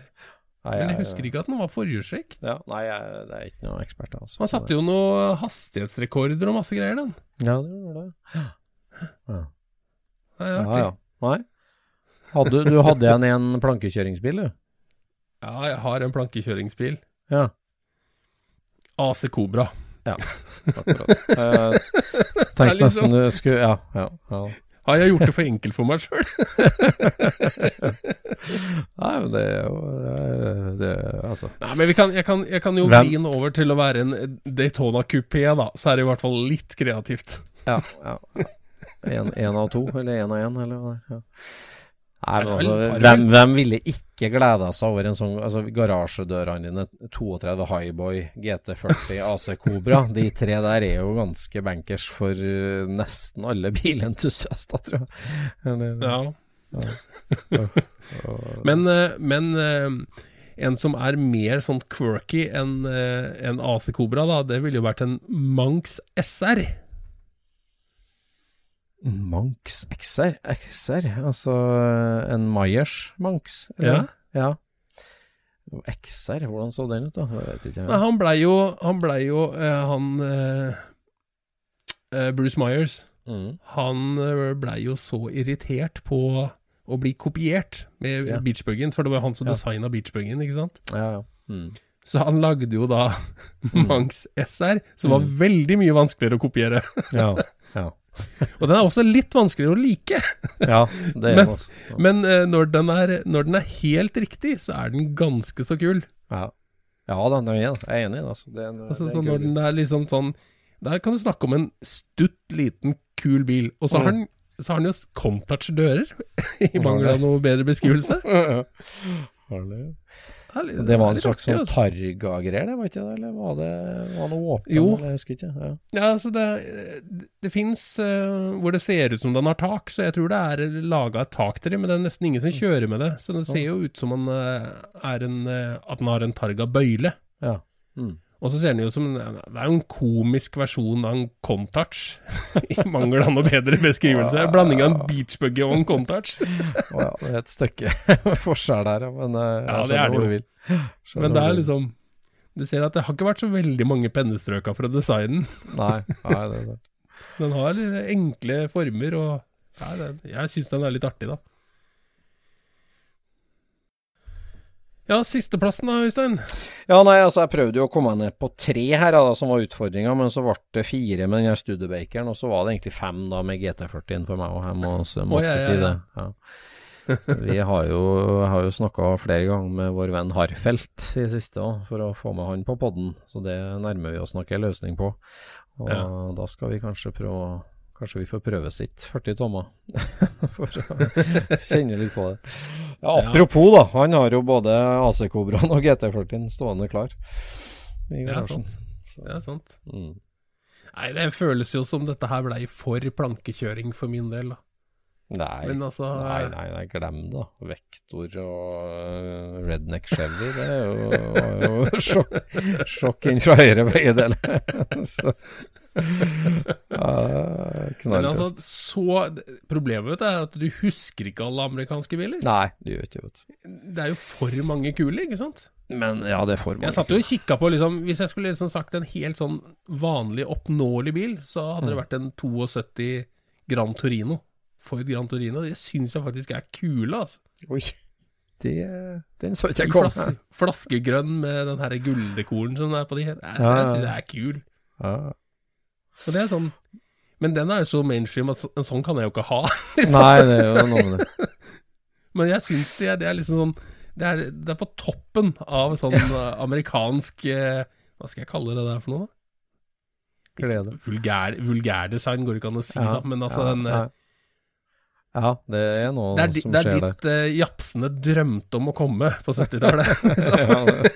Nei, Men jeg husker ikke at den var forhjulstrekk. Ja, nei, jeg, det er ikke noen ekspert, altså. Han satte jo noen hastighetsrekorder og masse greier, den. Ja, det gjorde det. Ja. Ja. Ja, ja. Nei. Hadde, du hadde igjen en plankekjøringsbil, du? Ja, jeg har en plankekjøringsbil. Ja. AC Cobra. Akkurat. Jeg tenkte er liksom- nesten du skulle Ja, ja. ja. Har jeg gjort det for enkelt for meg sjøl? Nei, men det er jo det, Altså. Nei, men vi kan, jeg, kan, jeg kan jo Hvem- vri den over til å være en Daytona kupé, da. Så er det i hvert fall litt kreativt. Ja. ja. En, en av to, eller en av en, eller hva det er. Ja. Nei, men altså, hvem, hvem ville ikke gleda seg over en sånn altså, Garasjedørene dine, 32 Highboy, GT40, AC Cobra. De tre der er jo ganske bankers for uh, nesten alle bilentusiaster, tror jeg. Eller, Ja. ja. Men, eh, men eh, en som er mer sånn quirky enn enn AC Cobra, da, det ville jo vært en Manx SR. Manx XR? XR? Altså en Myers Manx? eller? ja. XR, hvordan så den ut, da? Jeg vet ikke. Nei, han blei jo Han ble jo eh, Han eh, eh, Bruce Myers. Mm. Han eh, blei jo så irritert på å bli kopiert med Ja. beachbuggen, for det var han som Ja. designa beachbuggen, ikke sant? Ja, ja. Mm. Så han lagde jo da Manx SR, som var veldig mye vanskeligere å kopiere. Ja, ja. Og den er også litt vanskeligere å like. ja det er Men- altså. Ja. Men eh, når, den er, når den er helt riktig, så er den ganske så kul. Ja, ja da, er, jeg er enig i det. Altså. Det en, Altså, det så når den er liksom sånn Der kan du snakke om en stutt, liten, kul bil. Og så har den så har den jo Contouch-dører, i mangel av noe bedre beskrivelse. Har det? Det, er litt- Det var en slags sånn. Targa-greier, det, var ikke det? Eller var det var noe åpent? Jo. Eller, jeg husker ikke. Ja. Ja, altså det, det fins hvor det ser ut som den har tak, så jeg tror det er laga et tak til det, men det er nesten ingen som kjører med det. Så det ser jo ut som eh, er en, eh, at den har en Targa-bøyle. ja. Mm. Og så ser den jo som Det er jo en komisk versjon av en Contouch, i mangel av noe bedre beskrivelse. Blanding av en beachbuggy og en Contouch. Å ja, det er et stykke forskjell der, ja. Men eh, Ja, det er det jo. Men det er liksom Du ser at det har ikke vært så veldig mange pennestrøker fra designen. Nei, nei, det er sant. Den har enkle former, og ja, det, jeg syns den er litt artig, da. Ja, sisteplassen da, Øystein. Ja, nei, altså jeg prøvde jo å komme meg ned på tre her, da, som var utfordringa, men så ble det fire med den her Studebakeren, og så var det egentlig fem da med GT40-en for meg, og jeg må, så måtte oh, ja, ja, si det. Ja. Vi har jo, har jo snakka flere ganger med vår venn Harfelt i det siste òg, for å få med han på podden, så det nærmer vi oss nok en løsning på. Og Ja. da skal vi kanskje prøve Kanskje vi får prøve sitt 40 tommer, for å kjenne litt på det. Ja, apropos, da. Han har jo både AC Cobraen og GT40-en stående klar. Det er sant. Det er sant. Mm. Nei, det føles jo som dette her blei for plankekjøring for min del, da. Nei. Men altså Nei, nei, nei, glem det. Vektor og øh, Redneck Chevy, det er jo, jo sjokk, sjokk inn fra høyre begge deler. Men altså, så Problemet er at du husker ikke alle amerikanske biler. Nei, det gjør ikke vet. Det er jo for mange kule, ikke sant? Men ja, det er for mange. Jeg satt jo og kikka på liksom Hvis jeg skulle liksom sagt en helt sånn vanlig, oppnåelig bil, så hadde Mm. det vært en 72 Grand Torino. Ford Grand Torino. Det syns jeg faktisk er kule, altså. Oi, det, den så ikke jeg komme. flas flaskegrønn med den her gulldekoren som er på de her. Jeg, Ja, ja, jeg syns det er kul. Ja. Og det er sånn Men den er jo så mainstream at en sånn kan jeg jo ikke ha. liksom. Nei, det er jo noe med det. Men jeg syns det, er- det er liksom sånn det er, det er på toppen av sånn eh, amerikansk eh, Hva skal jeg kalle det der for noe, da? Glede. Vulgær, vulgærdesign går det ikke an å si, Ja, da, men altså ja, den eh, ja. Ja, det er noe Det er, di, som det er ditt der. uh, japsene drømte om å komme på 70-tallet. liksom. ja, det,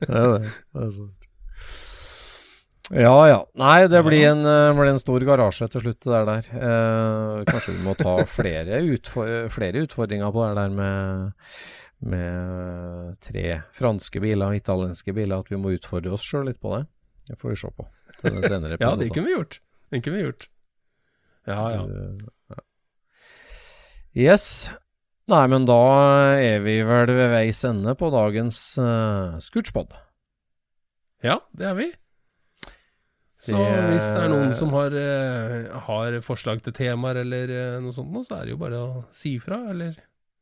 det er det. Det er sant. Ja ja. Nei, det blir en, eh, blir en stor garasje til slutt, det der. Eh, kanskje vi må ta flere, utfor, flere utfordringer på det der med, med tre franske biler, italienske biler. At vi må utfordre oss sjøl litt på det. Det får vi se på til den senere ja, det kunne vi gjort. Det kunne vi gjort. Ja, ja. Ja. Yes. Nei, men da er vi vel ved veis ende på dagens uh, Scootspod. Ja, det er vi. Så hvis det er noen som har, eh, har forslag til temaer eller eh, noe sånt, så er det jo bare å si ifra, eller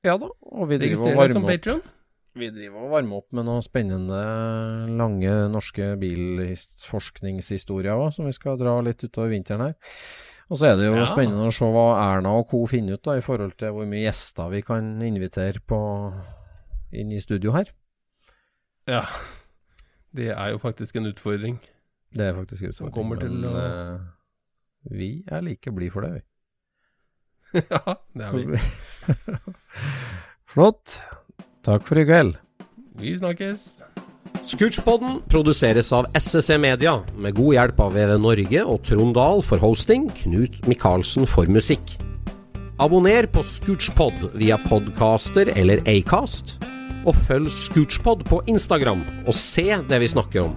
Ja da, og vi driver og varmer opp. Patreon. Vi driver og varmer opp med noen spennende, lange norske bilforskningshistorier òg, som vi skal dra litt utover vinteren her. Og så er det jo Ja. spennende å se hva Erna og co. finner ut da, i forhold til hvor mye gjester vi kan invitere på inn i studio her. Ja. Det er jo faktisk en utfordring. Det er faktisk Som kommer til men å- Uh, vi er like blid for det, vi. ja, det er vi. Flott. Takk for i kveld. Vi snakkes. Scootchpoden produseres av SSC Media, med god hjelp av VV Norge og Trond Dahl for hosting, Knut Micaelsen for musikk. Abonner på Scootchpod via podcaster eller Acast, og følg Scootchpod på Instagram og se det vi snakker om.